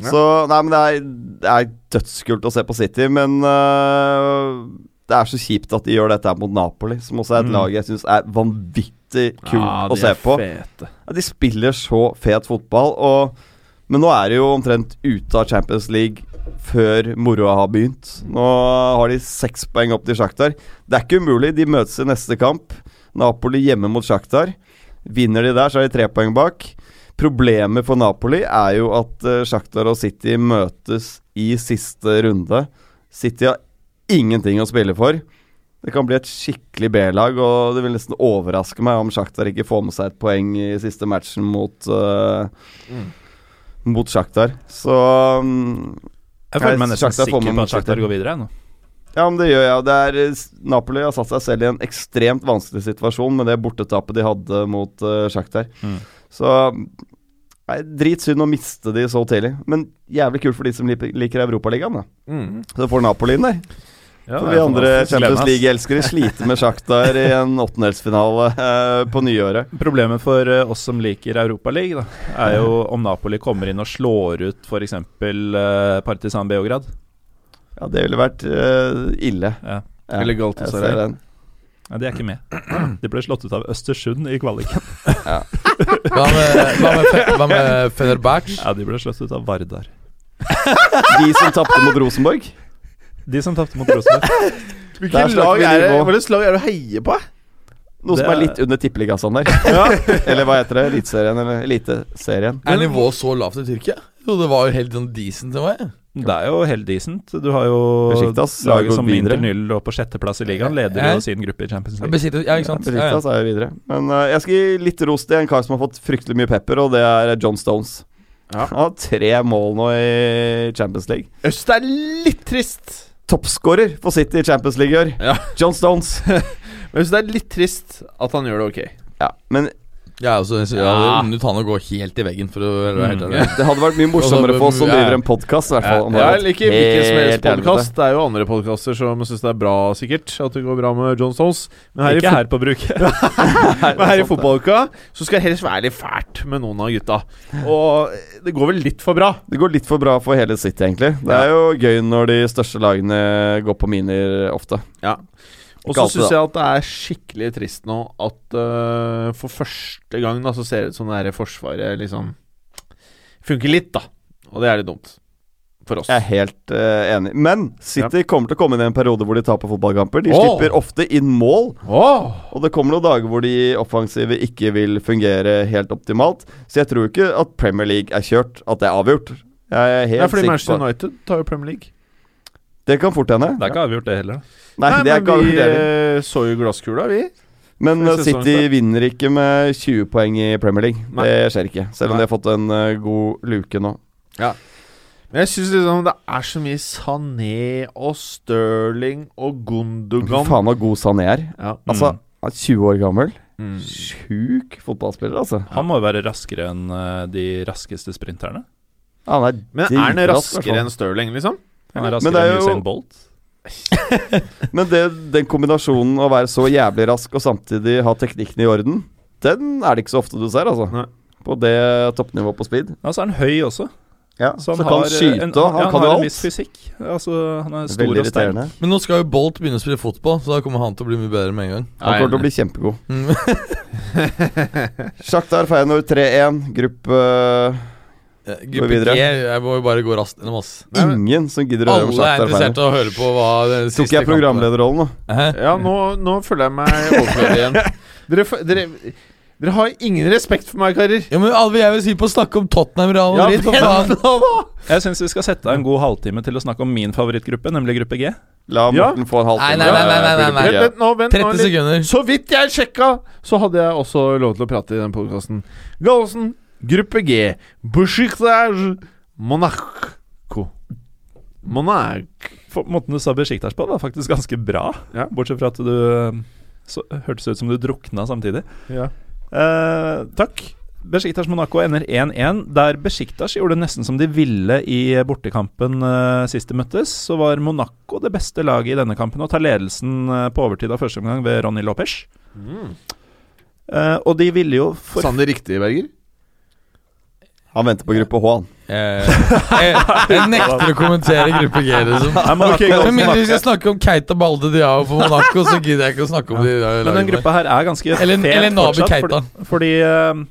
Ja. Så Nei, men det er, det er dødskult å se på City, men uh, det er så kjipt at de gjør dette mot Napoli, som også er et Mm. lag jeg syns er vanvittig kult Ja, å se på. Fete. Ja, de spiller så fet fotball, og, men nå er de jo omtrent ute av Champions League før moroa har begynt. Nå har de seks poeng opp til Sjaktar. Det er ikke umulig, de møtes i neste kamp. Napoli hjemme mot Sjaktar. Vinner de der, så er de tre poeng bak. Problemet for Napoli er jo at uh, Sjaktar og City møtes i siste runde. City har ingenting å spille for. Det kan bli et skikkelig B-lag, og det vil nesten overraske meg om Sjaktar ikke får med seg et poeng i siste matchen mot uh, Mm. Mot Sjaktar. Så um, Jeg føler meg nesten sikker på at Shakhtar Shakhtar. går videre. Nå. Ja, men det gjør jeg. Det er, eh, Napoli har satt seg selv i en ekstremt vanskelig situasjon med det bortetapet de hadde mot uh, Sjaktar. Mm. Så nei, Dritsynd å miste de så tidlig. Men jævlig kult for de som liker, liker Europaligaen. da. Mm. Så får Napoli inn der. Ja, For vi er andre. Champions League-elskere sliter med Sjaktar i en åttendelsfinale eh, på nyåret. Problemet for eh, oss som liker Europaligaen, er jo om Napoli kommer inn og slår ut f.eks. Uh, Partisan Beograd. Ja, det ville vært eh, ille. Ja. Ja, Eller jeg Galatasaray. ser den. Ja, De er ikke med. De ble slått ut av Østersund i kvaliken. Hva med, hva med, hva med Fenerbahçe? Ja, de ble slått ut av Vardar. De som tapte mot Rosenborg. De som tapte mot Rosenborg. Hvilket lag er det slag er det du heier på? Noe Det som er litt under tippeligaen der. Eller hva heter det? Eliteserien eller Eliteserien? Er nivået så lavt i Tyrkia? Jo, det var jo helt sånn decent. Det meg. Det er jo helt decent. Du har jo Besiktas laget som videre. null og på sjetteplass i ligaen. Leder Ja. jo sin gruppe i Champions League. Besiktas, ja, ikke sant? Ja, Besiktas er jo videre. Men uh, jeg skal gi litt ros til en kar som har fått fryktelig mye pepper, og det er John Stones. Ja. Han har tre mål nå i Champions League. Øst er litt trist. Toppskårer for City i Champions League i år. Ja. John Stones. Men jeg synes det er litt trist at han gjør det ok. Ja, men Ja, altså, jeg hadde unnet han å gå helt i veggen, for å være helt ærlig. det hadde vært mye morsommere for oss som Ja, ja. driver en podkast, i hvert fall. om det Ja, eller ikke hvilken som helst podkast. Det er jo andre podkaster som syns det er bra, sikkert. At det går bra med John Stones. Men her, Ikke i, her på bruk. men her i fotballuka så skal det helst være litt fælt med noen av gutta. Og det går vel litt for bra. Det går litt for bra for hele City, egentlig. Det er jo gøy når de største lagene går på miner ofte. Ja. Og så syns jeg at det er skikkelig trist nå at uh, for første gang da så ser det ut som det her Forsvaret liksom funker litt, da. Og det er litt dumt. For oss. Jeg er helt uh, enig. Men City kommer til å komme inn i en periode hvor de taper fotballkamper. De oh. slipper ofte inn mål. oh. Og det kommer noen dager hvor de offensive ikke vil fungere helt optimalt. Så jeg tror ikke at Premier League er kjørt, at det er avgjort. Jeg er helt Ja, fordi Manchester United tar jo Premier League. Det kan fort hende. Det er ikke avgjort, det heller. Nei, det er ikke men vi eh, så jo glasskula, vi. Men City vinner ikke med 20 poeng i Premier League. Nei. Det skjer ikke. Selv om Nei. de har fått en uh, god luke nå. Ja. Men jeg syns liksom det er så mye Sané og Sterling og Gundogan faen så god Sané er. Ja. Altså, han er 20 år gammel. Mm. Sjuk fotballspiller, altså. Han må jo være raskere enn eh, de raskeste sprinterne. Han er Men er han raskere enn Sterling, liksom? Han er Men raskere er enn Usain Bolt. Men det, den kombinasjonen å være så jævlig rask og samtidig ha teknikken i orden, den er det ikke så ofte du ser, altså. Nei. På det toppnivået på speed. Ja, så er han høy også. Ja, Så så, han kan har, skyte en, han, han ja, kan jo har en viss fysikk. Altså, han er stor og sterk. Men nå skal jo Bolt begynne å spille fotball, så da kommer han til å bli mye bedre med en gang. Han kommer til å bli kjempegod. Mm. Shakhtar Feyenoord 3-1. Gruppe Ja, Går Gruppe videre. G, jeg må jo bare gå raskt gjennom, ass. Ingen som gidder å høre om Alle er interessert i å høre på hva den Tok jeg programlederrollen nå? Ja, nå, nå føler jeg meg overflødig igjen. Dere, dere, dere har ingen respekt for meg, karer. Ja, men Alve, jeg vil si på å snakke om Tottenham Real Madrid. Ja, da! Jeg syns vi skal sette av en god halvtime til å snakke om min favorittgruppe, nemlig gruppe G. La Ja. Få en halvtime. Nei, nei, nei, nei, nei, nei, nei. Vent, vent nå, vent 30 sekunder. Så vidt jeg sjekka, så hadde jeg også lov til å prate i den podkasten. Gallosen, gruppe G, Bushiktar, Monaco. Monac. Måten du sa Besiktas på, var faktisk ganske bra. Ja. Bortsett fra at du eh, så, hørtes ut som du drukna samtidig. Ja. Eh, takk. Besiktas Monaco ender 1-1. Der Besiktas gjorde nesten som de ville i bortekampen eh, sist de møttes, så var Monaco det beste laget i denne kampen og tar ledelsen eh, på overtid av første omgang ved Ronny Lopez. Eh, og de ville jo for Sander riktig, Berger? Han venter på gruppe H, han. Jeg, jeg, jeg nekter å kommentere gruppe G, liksom. Med mindre vi skal snakke om Keita Balde Diao på Monaco, så gidder jeg ikke å snakke om de lagene. Men den gruppa her er ganske Eller- fet eller fortsatt, Keita. Fordi, fordi uh,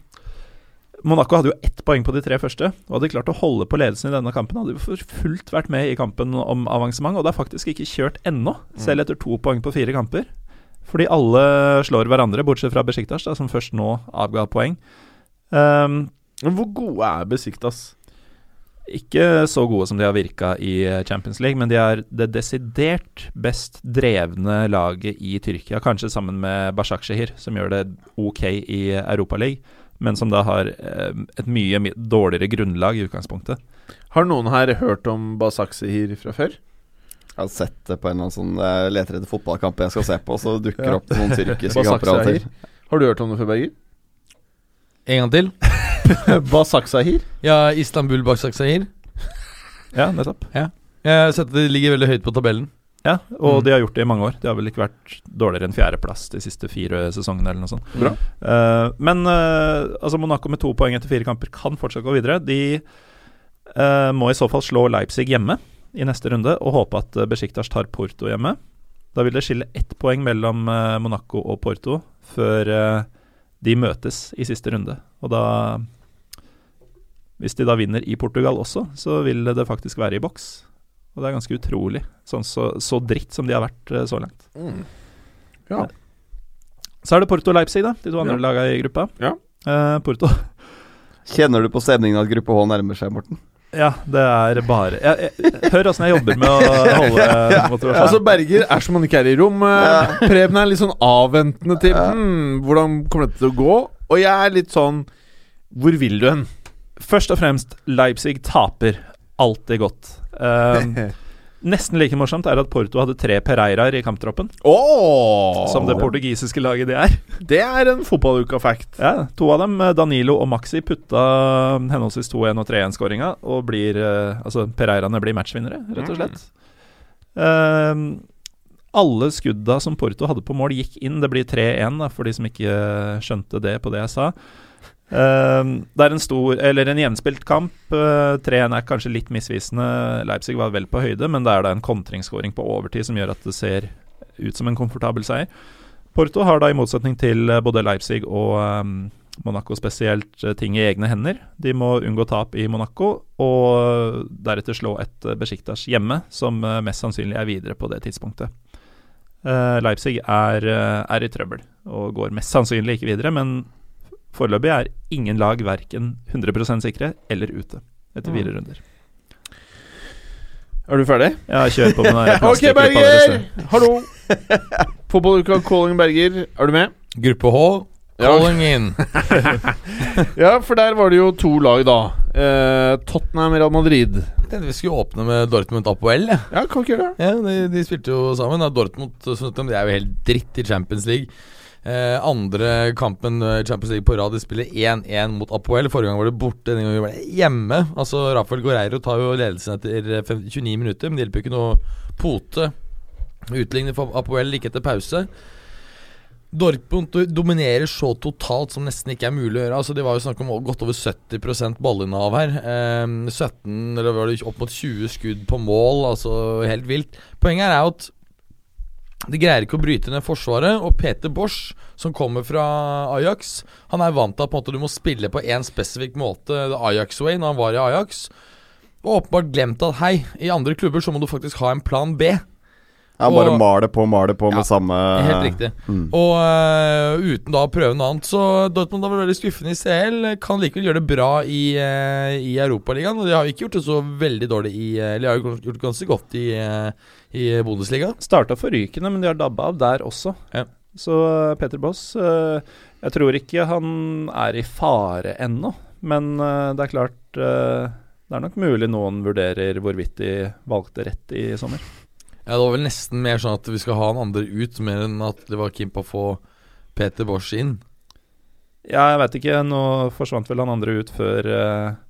Monaco hadde jo ett poeng på de tre første. Og hadde klart å holde på ledelsen i denne kampen, hadde jo for fullt vært med i kampen om avansement. Og det er faktisk ikke kjørt ennå, selv etter to poeng på fire kamper. Fordi alle slår hverandre, bortsett fra Besjiktas, som først nå avga poeng. Um, Men hvor gode er Besiktas? ikke så gode som de har virka i Champions League, men de er det desidert best drevne laget i Tyrkia. Kanskje sammen med Bashakshehir, som gjør det ok i Europaligaen, men som da har eh, et mye dårligere grunnlag i utgangspunktet. Har noen her hørt om Basaksehir fra før? Jeg har sett det på en eller annen sånn Jeg leter etter fotballkamp jeg skal se på, så dukker Ja. opp noen tyrkiske kamper av og til. Har du hørt om det før, Berger? En gang til. Basaksehir? Ja, Istanbul Basak Sahir. Ja, nettopp. Jeg har sett at de ligger veldig høyt på tabellen. Ja, og Mm. de har gjort det i mange år. De har vel ikke vært dårligere enn fjerdeplass de siste fire sesongene, eller noe sånt. Bra. Uh, men uh, altså Monaco med to poeng etter fire kamper kan fortsatt gå videre. De uh, må i så fall slå Leipzig hjemme i neste runde og håpe at Besjiktas tar Porto hjemme. Da vil det skille ett poeng mellom Monaco og Porto før De møtes i siste runde, og da Hvis de da vinner i Portugal også, så vil det faktisk være i boks. Og det er ganske utrolig, sånn så, så dritt som de har vært eh, så langt. Mm. Ja. Så er det Porto-Leipzig, da. De to andre Ja. lagene i gruppa. Ja. Eh, Porto Kjenner du på stemningen at gruppe H nærmer seg, Morten? Ja, det er bare jeg, jeg, Hør åssen jeg jobber med å holde motivasjon. Altså Berger er som han ikke er i rom. Preben er litt sånn avventende til hmm, hvordan kommer dette til å gå. Og jeg er litt sånn Hvor vil du hen? Først og fremst, Leipzig taper. Alltid godt. Um, nesten like morsomt er at Porto hadde tre Pereiraer i kamptroppen. Åh Som det portugisiske laget de er. Det er en fotballuka-fact. Ja, To av dem, eh, Danilo og Maxi, putta henholdsvis 2-1 og 3-1-skåringa. Og blir eh, Altså, Pereiraene blir matchvinnere, rett og slett. Um, alle skudda som Porto hadde på mål, gikk inn. Det blir 3-1, da, for de som ikke eh, skjønte det på det jeg sa. Uh, det er en stor, eller en jevnspilt kamp. Uh, 3-1 er kanskje litt misvisende. Leipzig var vel på høyde, men det er da en kontringsskåring på overtid som gjør at det ser ut som en komfortabel seier. Porto har da, i motsetning til eh, både Leipzig og um, Monaco spesielt, eh, ting i egne hender. De må unngå tap i Monaco, og deretter slå et Besjiktas hjemme, som eh, mest sannsynlig er videre på det tidspunktet. Eh, Leipzig er, eh, er i trøbbel og går mest sannsynlig ikke videre, men foreløpig er ingen lag verken 100% sikre eller ute etter fire runder. Er du ferdig? Ja, kjør på med den Ok, Berger! Hallo! Fotballuka calling Berger. Er du med? Gruppe H. calling in. Ja, for der var det jo to lag, da. Eh, Tottenham Real Madrid. Tenkte vi skulle åpne med Dortmund Apoel. Ja. Ja, kan ikke gjøre det. Ja, de, de spilte jo sammen. Da. Dortmund Tottenham, de er jo helt dritt i Champions League. Eh, andre kampen i Champions League på rad, de spiller 1-1 mot Apoel. Forrige gang var det borte, denne gangen var det hjemme. Altså Rafael Guerreiro tar jo ledelsen etter eh, 29 minutter, men det hjelper jo ikke noe pote. Utligner for Apoel like etter pause. Dortmund dominerer så totalt som nesten ikke er mulig å gjøre. Altså Det var jo snakk om godt over 70 ballinnehav her. Eh, 17, eller var det opp mot 20 skudd på mål. Altså helt vilt. Poenget er at de greier ikke å bryte ned forsvaret. Og Peter Bosch, som kommer fra Ajax, han er vant til at måte du må spille på én spesifikk måte, Ajax way, når han var i Ajax. Og åpenbart glemt at hei, i andre klubber så må du faktisk ha en plan B. Ja, bare Og- mal på, maler på Ja, med samme Helt riktig. Mm. Og uh, uten da å prøve noe annet. Så Dortmund har vært veldig skuffende i CL. Kan likevel gjøre det bra i, uh, i Europaligaen. Og de har ikke gjort det så veldig dårlig i eh, Eller de har jo gjort det ganske godt i, uh, i Bundesliga. Starta forrykende, men de har dabba av der også. Ja. Så Peter Boss uh, Jeg tror ikke han er i fare ennå, men det er klart Det er nok mulig noen vurderer hvorvidt de valgte rett i sommer. Ja, Det var vel nesten mer sånn at vi skal ha han andre ut, mer enn at det var keen på å få Peter Bosch inn. Ja, jeg veit ikke. Nå forsvant vel han andre ut før uh,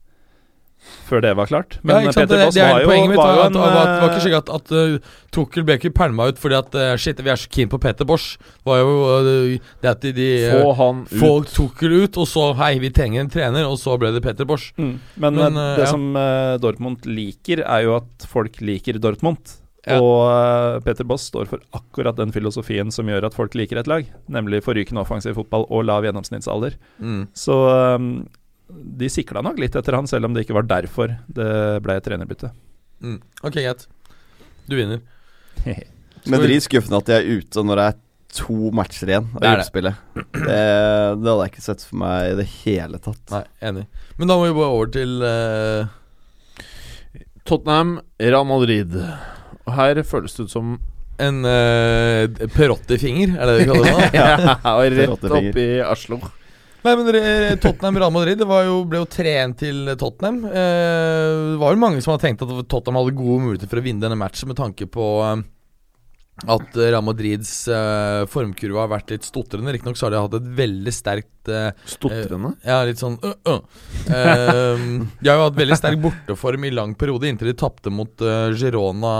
Før det var klart. Men ja? Peter det, Boss det er var jo, poenget mitt. var jo at, en at, at, var ikke eh, slik at, at uh, Tukkel ble ikke pælma ut fordi at uh, Shit, vi er så keen på Peter Bosch. Det var jo uh, det at de, de uh, Få han ut. Få Tukkel ut, og så Hei, vi trenger en trener, og så ble det Peter Bosch. mm, Men, Men, det ja. som Dortmund liker, er jo at folk liker Dortmund. Ja. Og eh, Peter Boss står for akkurat den filosofien som gjør at folk liker et lag, nemlig forrykende offensiv fotball og lav gjennomsnittsalder. Mm. Så um, de sikla nok litt etter han, selv om det ikke var derfor det ble et trenerbytte. Mm. Ok, greit. Du vinner. Men drit skuffende at de er ute når det er to matcher igjen av er det. Det, det hadde jeg ikke sett for meg i det hele tatt. Nei, enig. Men da må vi bare over til uh, Tottenham, Real Madrid. Og her føles det ut som en uh, Perotti-finger, er det det vi kaller det? ja, og Rett opp i Aslo. Nei, men Tottenham Real Madrid Det var jo, ble jo 3-1 til Tottenham. Eh, det var jo mange som hadde tenkt at Tottenham hadde gode muligheter for å vinne denne matchen med tanke på eh, at Real Madrids uh, formkurve har vært litt stotrende. Riktignok så har de hatt et veldig sterkt uh, Stotrende. Ja, litt sånn uh. Eh, De har jo hatt veldig sterk borteform i lang periode, inntil de tapte mot eh, Girona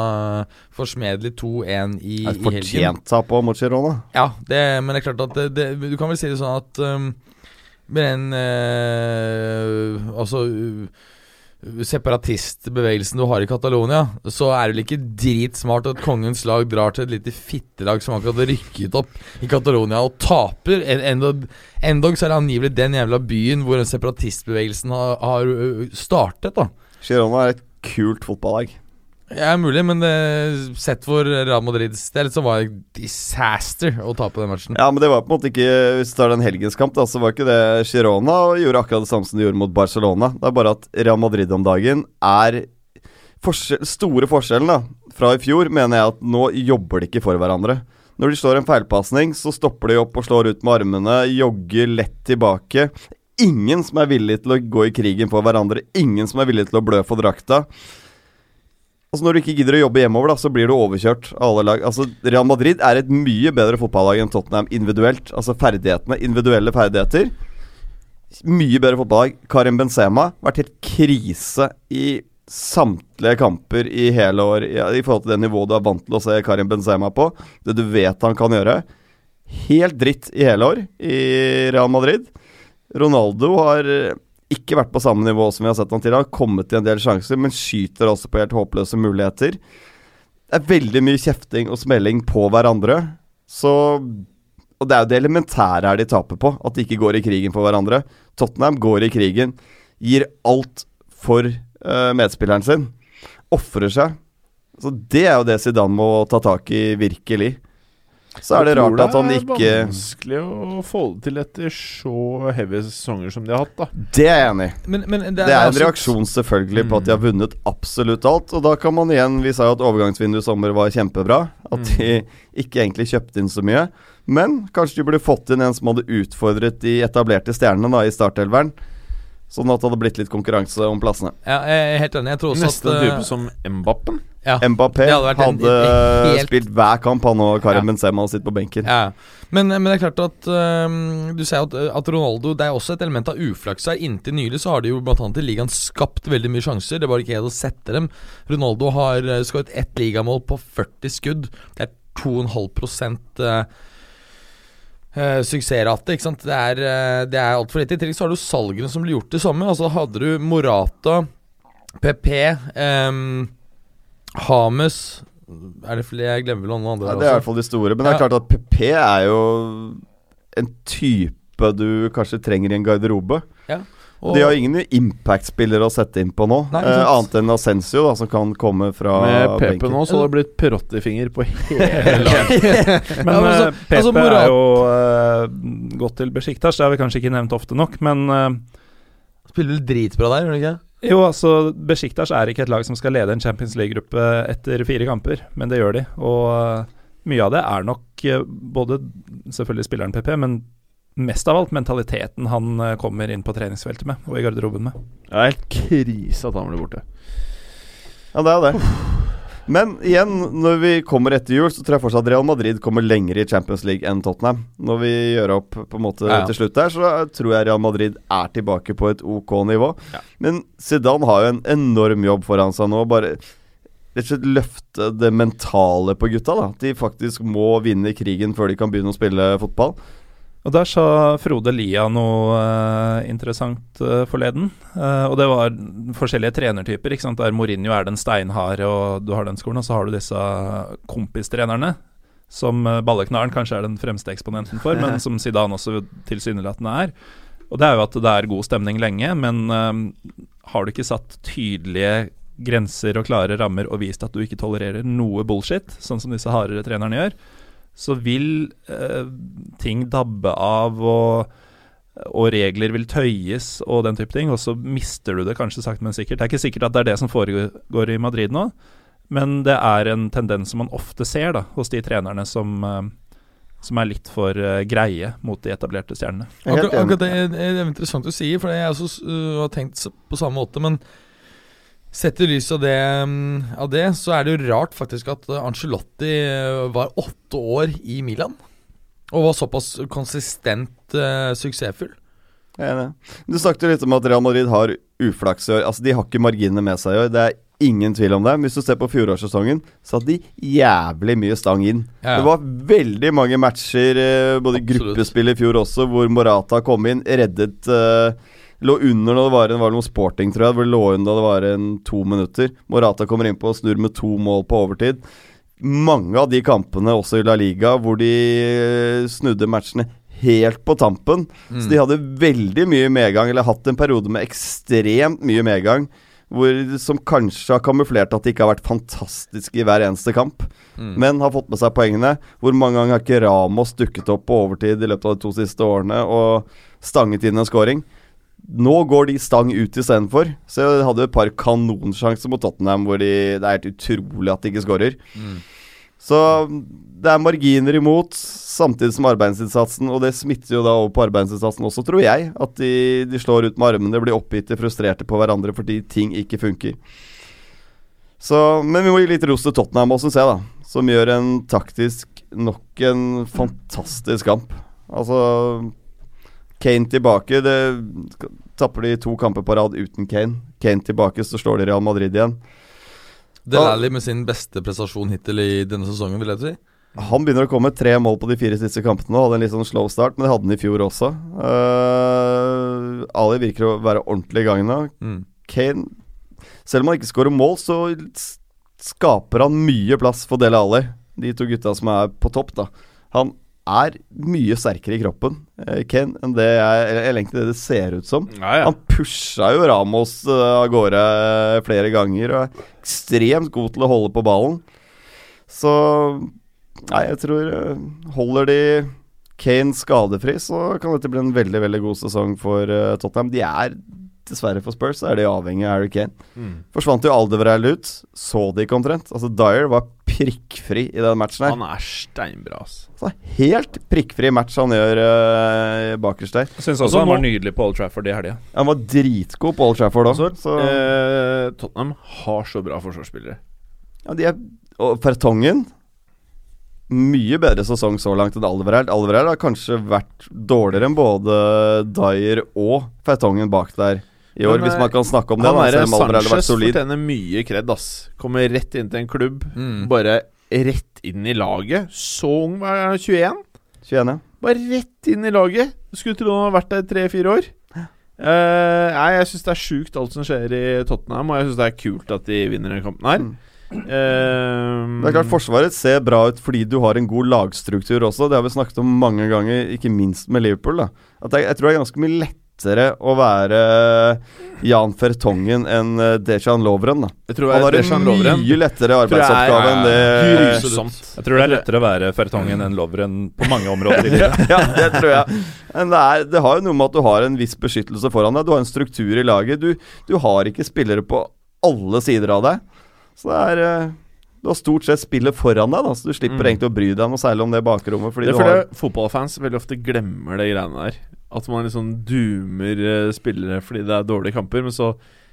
forsmedelig 2-1 i, i helgen. Fortjent tap mot Girona. Ja, det, men det er klart at det, det, Du kan vel si det sånn at um, med den eh, Altså uh, separatistbevegelsen du har i Catalonia, så er det vel ikke dritsmart at kongens lag drar til et lite fittelag som akkurat rykket opp i Catalonia og taper. Endog, så er det angivelig den jævla byen hvor separatistbevegelsen har, har startet, da. Girona er et kult fotballag. Ja, mulig, men det, sett for Real Madrids del så var det disaster å tape den matchen. Ja, men det var på en måte ikke Hvis du tar den helgens kamp, da, så var ikke det Girona og gjorde akkurat det samme som de gjorde mot Barcelona. Det er bare at Real Madrid om dagen er forskjell, Store forskjellen da fra i fjor, mener jeg at nå jobber de ikke for hverandre. Når de slår en feilpasning, så stopper de opp og slår ut med armene, jogger lett tilbake. Ingen som er villig til å gå i krigen for hverandre. Ingen som er villig til å blø for drakta. Altså Når du ikke gidder å jobbe hjemover, da så blir du overkjørt av alle lag. Altså Real Madrid er et mye bedre fotballag enn Tottenham individuelt. Altså ferdighetene, individuelle ferdigheter. Mye bedre fotballag. Karim Benzema har vært helt krise i samtlige kamper i hele år i, i forhold til det nivået du er vant til å se Karim Benzema på. Det du vet han kan gjøre. Helt dritt i hele år i Real Madrid. Ronaldo har ikke vært på samme nivå som vi har sett han til. Har kommet til en del sjanser, men skyter også på helt håpløse muligheter. Det er veldig mye kjefting og smelling på hverandre. Så Og det er jo det elementære her de taper på, at de ikke går i krigen for hverandre. Tottenham går i krigen, gir alt for uh, medspilleren sin. Ofrer seg. Så det er jo det Zidane må ta tak i, virkelig. Så er det rart at han Det er vanskelig å få det til etter så heavy sesonger som de har hatt, da. Det er jeg enig i. Men, men det, Det er en altså- reaksjon selvfølgelig på at de har vunnet absolutt alt. Og da kan man igjen Vi sa jo at overgangsvinduet i sommer var kjempebra. At de ikke egentlig kjøpte inn så mye. Men kanskje de burde fått inn en som hadde utfordret de etablerte stjernene da i startelveren. Sånn at det hadde blitt litt konkurranse om plassene. Ja, jeg er helt enig. Jeg tror også Neste at type eh, som Mbappen. ja. Mbappé hadde en- hadde en helt- spilt hver kamp, han og Karim Ja. Benzema hadde sittet på benken. Ja, men, men det er klart at øhm, Du sier at, at Ronaldo Det er også et element av uflaks her. Inntil nylig så har de jo blant annet i ligaen skapt veldig mye sjanser. Det var ikke helt å sette dem. Ronaldo har uh, skåret ett ligamål på 40 skudd. Det er 2,5 uh, suksessrate. Ikke sant? Det er, uh, det er altfor lite. I tillegg så har du salgene som ble gjort det samme. Altså hadde du Morata, PP, um, Hames Er det flere? Jeg glemmer vel noen andre Ja, det er i hvert fall de store. Men det er klart at PP er jo en type du kanskje trenger i en garderobe. Og- De har ingen impact-spillere å sette inn på nå, Nei, eh, annet enn Ascensio, da, som kan komme fra Med Pepe benken. nå så hadde det blitt Perotti-finger på hele laget. Men Ja, men altså- eh, Pepe altså, er jo uh, gått til Besjiktas, det har vi kanskje ikke nevnt ofte nok. Men uh, Spiller vel dritbra der, gjør du ikke? jo, altså Besjiktas er ikke et lag som skal lede en Champions League-gruppe etter fire kamper, men det gjør de. Og uh, mye av det er nok eh, både selvfølgelig spilleren PP, men mest av alt mentaliteten han eh, kommer inn på treningsfeltet med, og i garderoben med. Det er helt krise at han blir borte. Ja, det er det. Men igjen, når vi kommer etter jul, så tror jeg fortsatt at Real Madrid kommer lenger i Champions League enn Tottenham. Når vi gjør opp på en måte Ja, ja. til slutt der, så tror jeg Real Madrid er tilbake på et ok nivå. Ja. Men Zidane har jo en enorm jobb foran seg nå. Bare rett og slett løfte det mentale på gutta. da At de faktisk må vinne krigen før de kan begynne å spille fotball. Og der sa Frode Lia noe uh, interessant uh, forleden. Uh, og det var forskjellige trenertyper. Ikke sant? Der Mourinho er den steinharde, og du har den skolen. Og så har du disse kompistrenerne, som Balleknaren kanskje er den fremste eksponenten for, men som Zidane også tilsynelatende er. Og det er jo at det er god stemning lenge, men har du ikke satt tydelige grenser og klare rammer og vist at du ikke tolererer noe bullshit, sånn som disse hardere trenerne gjør, så vil eh, ting dabbe av, og, og regler vil tøyes og den type ting, og så mister du det kanskje sakte, men sikkert. Det er ikke sikkert at det er det som foregår i Madrid nå, men det er en tendens som man ofte ser da, hos de trenerne som, eh, som er litt for uh, greie mot de etablerte stjernene. Er Akkurat, akkurat det, det er interessant å si, for jeg også uh, har tenkt på samme måte. Men sett i lys av det, mm, av det, så er det jo rart faktisk at Angelotti Ancelotti uh, var åtte år i Milan. Og var såpass konsistent uh, suksessfull. Jeg er enig. Du snakket jo litt om at Real Madrid har uflaks i år. Altså, de har ikke marginene med seg i år. Det er ingen tvil om det. Hvis du ser på fjorårssesongen, så hadde de jævlig mye stang inn. Ja, ja. Det var veldig mange matcher, eh, både Absolutt. gruppespill i fjor også, hvor Morata kom inn, reddet, eh, Lå under når det var, en, var det noe sporting, tror jeg. Hvor det lå under da det var en to minutter. Morata kommer innpå og snur med to mål på overtid. Mange av de kampene, også i La Liga, hvor de snudde matchene helt på tampen. Så de hadde veldig mye medgang, eller hatt en periode med ekstremt mye medgang. Hvor, som kanskje har kamuflert at de ikke har vært fantastiske i hver eneste kamp. Men har fått med seg poengene. Hvor mange ganger har ikke Ramos dukket opp på overtid i løpet av de to siste årene og stanget inn en scoring? Nå går de stang ut istedenfor. Så jeg hadde et par kanonsjanser mot Tottenham hvor de, det er helt utrolig at de ikke skårer. Så det er marginer imot, samtidig som arbeidsinnsatsen, og det smitter jo da over på arbeidsinnsatsen også, tror jeg. At de, de slår ut med armene, blir oppgitte, frustrerte på hverandre fordi ting ikke funker. Så, men vi må gi litt ros til Tottenham også, syns jeg, da. Som gjør en taktisk nok en fantastisk kamp. Altså Kane tilbake. Det tapper de to kamper på rad uten Kane. Kane tilbake, så slår de Real Madrid igjen. Del Alli med sin beste prestasjon hittil i denne sesongen, vil jeg si. Han begynner å komme tre mål på de fire siste kampene. Hadde en litt sånn slow start, men det hadde han i fjor også. Uh, Ali virker å være ordentlig i gang nå. Mm. Kane, selv om han ikke skårer mål, så skaper han mye plass for Dele Alli. De to gutta som er på topp, da. Han er mye sterkere i kroppen, eh, Kane, enn det jeg, det det ser ut som. Ja, ja. Han pusha jo Ramos eh, av gårde flere ganger og er ekstremt god til å holde på ballen. Så Nei, jeg tror eh, Holder de Kane skadefri, så kan dette bli en veldig veldig god sesong for eh, Tottenham. De er dessverre for Spurs, så er de avhengig av Harry Kane. Mm. Forsvant jo Aldeverell ut, så de ikke omtrent. Altså Dyer var prikkfri i den matchen her. Han er steinbra, ass. Så helt prikkfri match han gjør uh, bakerst der. Jeg syns også også han var nå- nydelig på Old Trafford i helga. Han var dritgod på Old Trafford òg. Altså, eh, Tottenham har så bra forsvarsspillere. Ja, de er Og Fertongen Mye bedre sesong så langt enn Alvereld. Alvereld har kanskje vært dårligere enn både Dyer og Fertongen bak der i år, Men, hvis man kan snakke om det. Han vært Sanchez fortjener mye kred, ass. Kommer rett inn til en klubb. Mm. Bare rett inn i laget. Så ung, hva er han, 21? 21, ja. Bare rett inn i laget. Skulle tro han har vært der tre-fire år. Uh, nei, jeg syns det er sjukt alt som skjer i Tottenham, og jeg syns det er kult at de vinner den kampen her. Mm. Uh, Det er klart Forsvaret ser bra ut fordi du har en god lagstruktur også. Det har vi snakket om mange ganger, ikke minst med Liverpool. da At jeg, jeg tror det er ganske mye lettere å være Jan Fertongen enn eh, Dejan Lovren. da jeg tror Han har en Lovren mye lettere er arbeidsoppgave enn det grusomt. Jeg tror det er lettere å være Fertongen enn Lovren på mange områder i livet. ja, det tror jeg. Men det, er, det har jo noe med at du har en viss beskyttelse foran deg. Du har en struktur i laget. Du, du har ikke spillere på alle sider av deg. Så det er eh, Du har stort sett spillet foran deg, da så du slipper Mm. egentlig å bry deg noe særlig om det bakrommet. Fordi Det du fordi har fotballfans veldig ofte glemmer det greiene der. At man liksom doomer eh, spillere fordi det er dårlige kamper, men så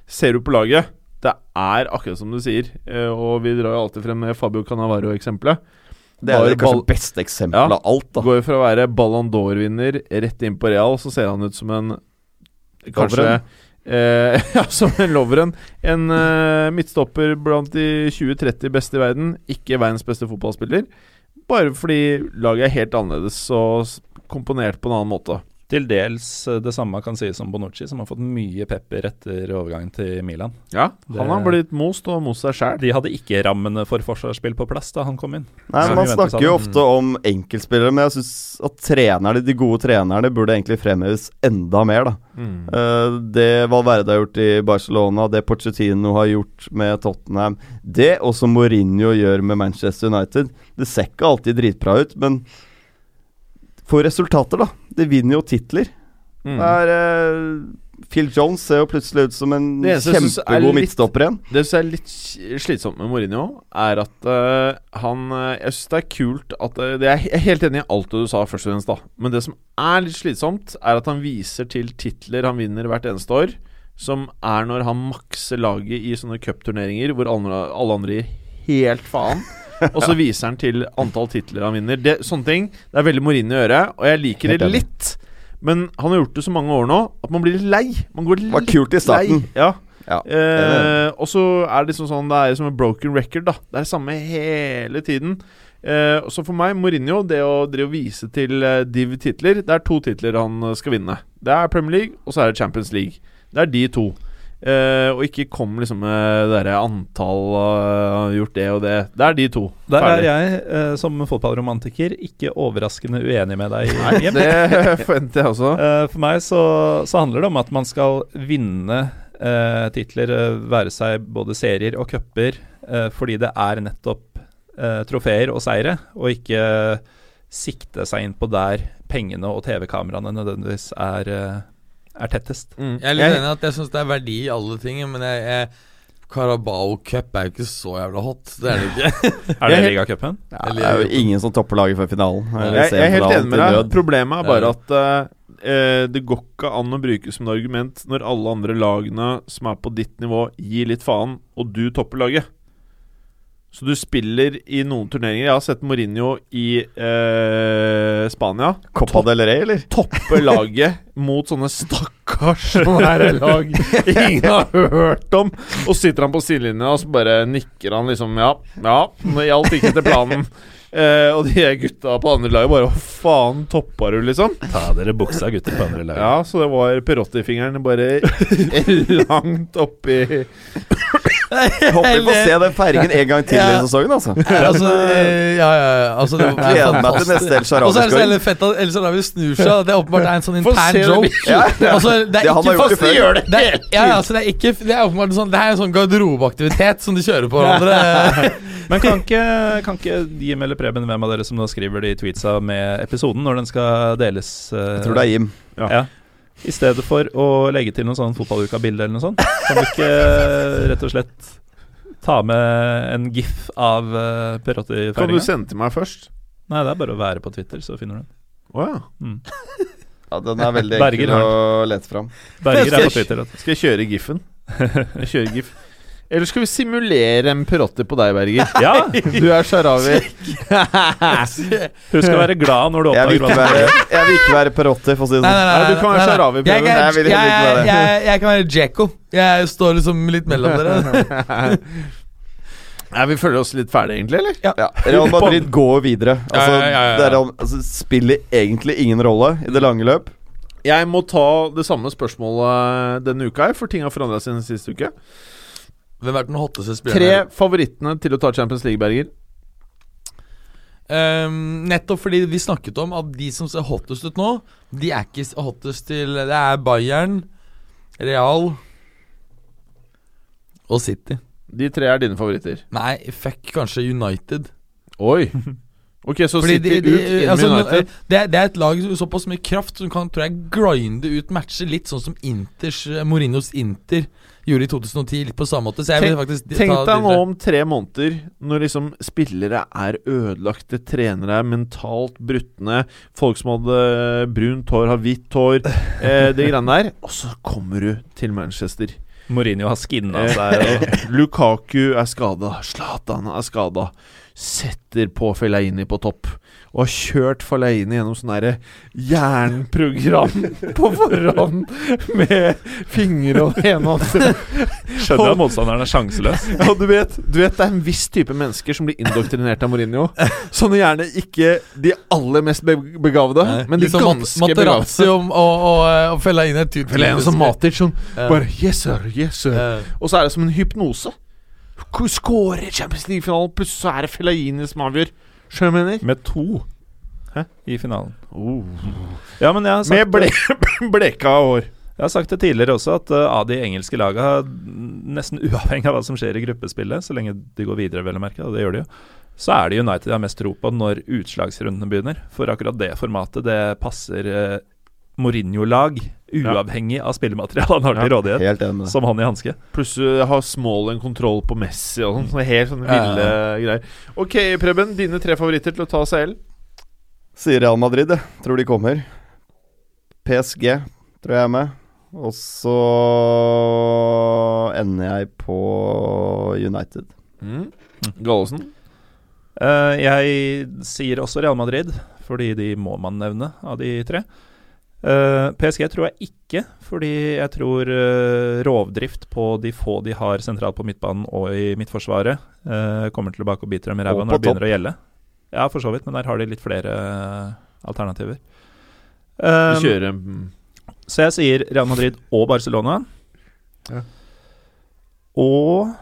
ser du på laget. Det er akkurat som du sier, eh, og vi drar jo alltid frem med Fabio Canavaro-eksempelet. Det er jo det kanskje beste eksempelet Ja. av alt, da. Går fra å være Ballon d'Or-vinner rett inn på Real, så ser han ut som en Kanskje eh, Ja, som en Lovren. En eh, midtstopper blant de 20-30 beste i verden. Ikke verdens beste fotballspiller. Bare fordi laget er helt annerledes og komponert på en annen måte. Til dels eh, det samme kan sies om Bonucci, som har fått mye pepper etter overgangen til Milan. Ja, Det- Han har blitt most og most seg sjæl. De hadde ikke rammene for forsvarsspill på plass da han kom inn. Nei, Så Man snakker jo ofte om enkeltspillere, men jeg syns at trenerne, de gode trenerne burde egentlig fremheves enda mer. da Mm. Eh, Det Valverde har gjort i Barcelona, det Pochettino har gjort med Tottenham, det også Mourinho gjør med Manchester United. Det ser ikke alltid dritbra ut, men får resultater, da. Det vinner jo titler. Mm. Det er, eh, Phil Jones ser jo plutselig ut som en kjempegod midtstopper igjen. Det som er litt slitsomt med Mourinho, er at uh, han eh, Jeg syns det er kult at uh, det Jeg er helt enig i alt du sa, først og fremst, da. Men det som er litt slitsomt, er at han viser til titler han vinner hvert eneste år, som er når han makser laget i sånne cupturneringer hvor alle, alle andre gir helt faen. Og så viser han til antall titler han vinner. Det, sånne ting Det er veldig Mourinho å gjøre, og jeg liker det litt. Men han har gjort det så mange år nå at man blir litt lei. Man går litt var kult i starten. lei. Ja. Ja, Eh, og så er det liksom sånn Det er som en broken record, da. Det er det samme hele tiden. Eh, så for meg, Mourinho, det å drive og vise til eh, div-titler Det er to titler han skal vinne. Det er Premier League, og så er det Champions League. Det er de to. Eh, og ikke kom liksom med det antall uh, gjort det og det. Det er de to. Der er jeg, uh, som fotballromantiker, ikke overraskende uenig med deg. Nei, det forventer jeg også. Eh, for meg så, så handler det om at man skal vinne titler, være seg både serier og cuper, fordi det er nettopp trofeer og seire, og ikke sikte seg inn på der pengene og TV-kameraene nødvendigvis er, er tettest. Mm. Jeg er litt enig i at jeg syns det er verdi i alle ting, men jeg, jeg Carabao Cup er jo ikke så jævla hot. Det er det ikke. Er det ligacupen? Ja, det er jo ingen som topper laget før finalen. Jeg, jeg er helt enig med deg. Problemet er bare at eh, det går ikke an å bruke som et argument når alle andre lagene som er på ditt nivå, gir litt faen, og du topper laget. Så du spiller i noen turneringer. Jeg har sett Mourinho i eh, Spania Copa del Rey, eller? toppe laget mot sånne stakkars sånne lag ingen har hørt om. Og sitter han på sidelinja, og så bare nikker han liksom Ja, ja, det gjaldt ikke etter planen. Eh, og de gutta på andre laget bare Hva faen toppa du, liksom? Ta dere buksa, gutter på andre lag. Ja, så det var Perotti-fingeren bare langt oppi Jeg håper vi får se den feiringen en gang til i sesongen, altså. altså, ja, ja, ja. Altså, det var Gleder meg til neste El Og så er det så Sharawi-skåring. jævlig fett at El Sharawi snur seg. og Det er åpenbart er en sånn Få se intern det joke. Ja, ja. Altså, det er Det han ikke gjort det før. gjør det det er, ja, altså, det er ikke Det er åpenbart sånn Det er en sånn garderobeaktivitet som de kjører på hverandre. Men kan ikke, kan ikke Jim eller Preben, hvem av dere som nå skriver de tweetsa med episoden når den skal deles eh, Jeg tror det er Jim. Ja. I stedet for å legge til noen sånn fotballuka-bilde eller noe sånt, kan du ikke eh, rett og slett ta med en gif av uh, Kan du sende til meg først? Nei, det er bare å være på Twitter, så finner du den. Å ja. Mm. Ja, Den er veldig enkel å lete fram. Berger er på Twitter. Skal jeg kjøre giffen? Jeg kjører gif. Eller skal vi simulere en Perotti på deg, Berger? Ja, Du er Sharawi. husk å være glad når du Jeg vil oppdager ikke hva være, jeg vil ikke være Perotti, for å si det Nei, sånn. nei, nei, Nei, du kan være nei, nei. Sharawi, Jeg, Preben. jeg, Jeg vil jeg, være jeg, det. jeg, jeg kan være Jacko. Jeg står liksom litt mellom dere. Nei, vi føler oss litt ferdige, egentlig, eller? Ja, Real Madrid går videre. Altså, Ja, ja, ja, ja. Det er, altså, spiller egentlig ingen rolle i det lange løp. Jeg må ta det samme spørsmålet denne uka, her, for ting har forandra seg siden siste uke. Hvem er den hotteste Tre favorittene til å ta Champions League, Berger. Um, nettopp fordi vi snakket om at de som ser hottest ut nå, de er ikke hottest til Det er Bayern, Real og City. De tre er dine favoritter. Nei, fuck kanskje United. Oi! Ok, så Fordi City de, de, ut, altså, United. det, er, det er et lag med såpass mye kraft som kan tror jeg, grinde ut matcher, litt sånn som Inters eh, Mourinhos Inter gjorde i 2010. Litt på samme måte. Så jeg vil faktisk Tenk ta deg nå om tre måneder, når liksom spillere er ødelagte, trenere er mentalt brutne, folk som hadde brunt hår, har hvitt hår, eh, de greiene der, og så kommer du til Manchester. Mourinho har skinna Eh, seg. Lukaku er skada, Zlatan er skada. Setter på Fellaini på topp. Og har kjørt Fellaini gjennom sånn derre jernprogram på forhånd med fingre og det ene og andre. skjønner at motstanderen er sjanseløs. Ja, du vet, du vet det er en viss type mennesker som blir indoktrinert av Mourinho. Sånne gjerne ikke de aller mest be begavede, Nei, men de liksom ganske Mat- begavede. Og, og, og, og er inn et tydelig Fellaini som Matic, sånn Ja. bare Yes, sir, yes, sir. Ja. Og så er det som en hypnose. Skårer i Champions League-finalen, plutselig så er det Fellaini som avgjør. Jeg? Med to Hæ? i finalen. Oh. Ja, men jeg har sagt Med ble bleka hår. Jeg har sagt det tidligere også, at uh, av de engelske laga, nesten uavhengig av hva som skjer i gruppespillet, så lenge de går videre, vel å merke, og det gjør de jo, så er det United jeg har mest tro på når utslagsrundene begynner. For akkurat det formatet, det passer uh, Mourinho-lag, uavhengig av spillematerialet han har til rådighet, Helt enig med det som hånd i hanske. Plutselig har Smalling kontroll på Messi og sånn. Helt sånne ville ja, greier. Ok, Preben. Dine tre favoritter til å ta CL? Sier Real Madrid, jeg. Tror de kommer. PSG tror jeg er med. Og så ender jeg på United. Mm. Gallosen? Uh, jeg sier også Real Madrid, fordi de må man nevne av de tre. Eh, PSG tror jeg ikke, fordi jeg tror uh, rovdrift på de få de har sentralt på midtbanen og i midtforsvaret, uh, kommer tilbake og biter dem i ræva når det begynner å gjelde. Ja, for så vidt, men der har de litt flere alternativer. Um, kjører mm, så jeg sier Real Madrid og Barcelona. Ja. Og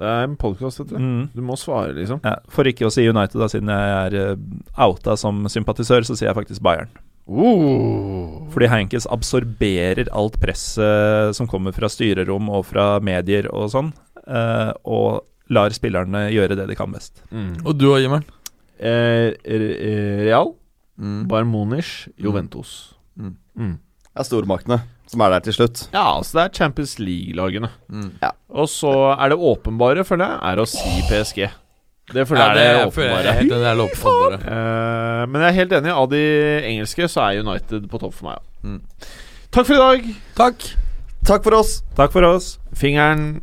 Det er en podkast, vet du. mm, Du må svare, liksom. ja, For ikke å si United, da, siden jeg er eh, outa som sympatisør, så sier jeg faktisk Bayern. Uh. Fordi Heinkes absorberer alt presset som kommer fra styrerom og fra medier og sånn, eh, og lar spillerne gjøre det de kan best. Mm. Og du og Jimmer'n? Eh, eh, Real, Mm. Bayern Munich, Juventus. Mm. Mm. Det er stormaktene som er der til slutt. Ja, altså det er Champions League-lagene. Mm. Og så er det åpenbare, føler jeg, er å si PSG. Det føler Ja, jeg det er det åpenbare. jeg. Det er åpenbare. Eh, men jeg er helt enig. Av de engelske så er United på topp for meg. Ja. Mm. Takk for i dag. Takk. Takk for oss! Takk for oss. Fingeren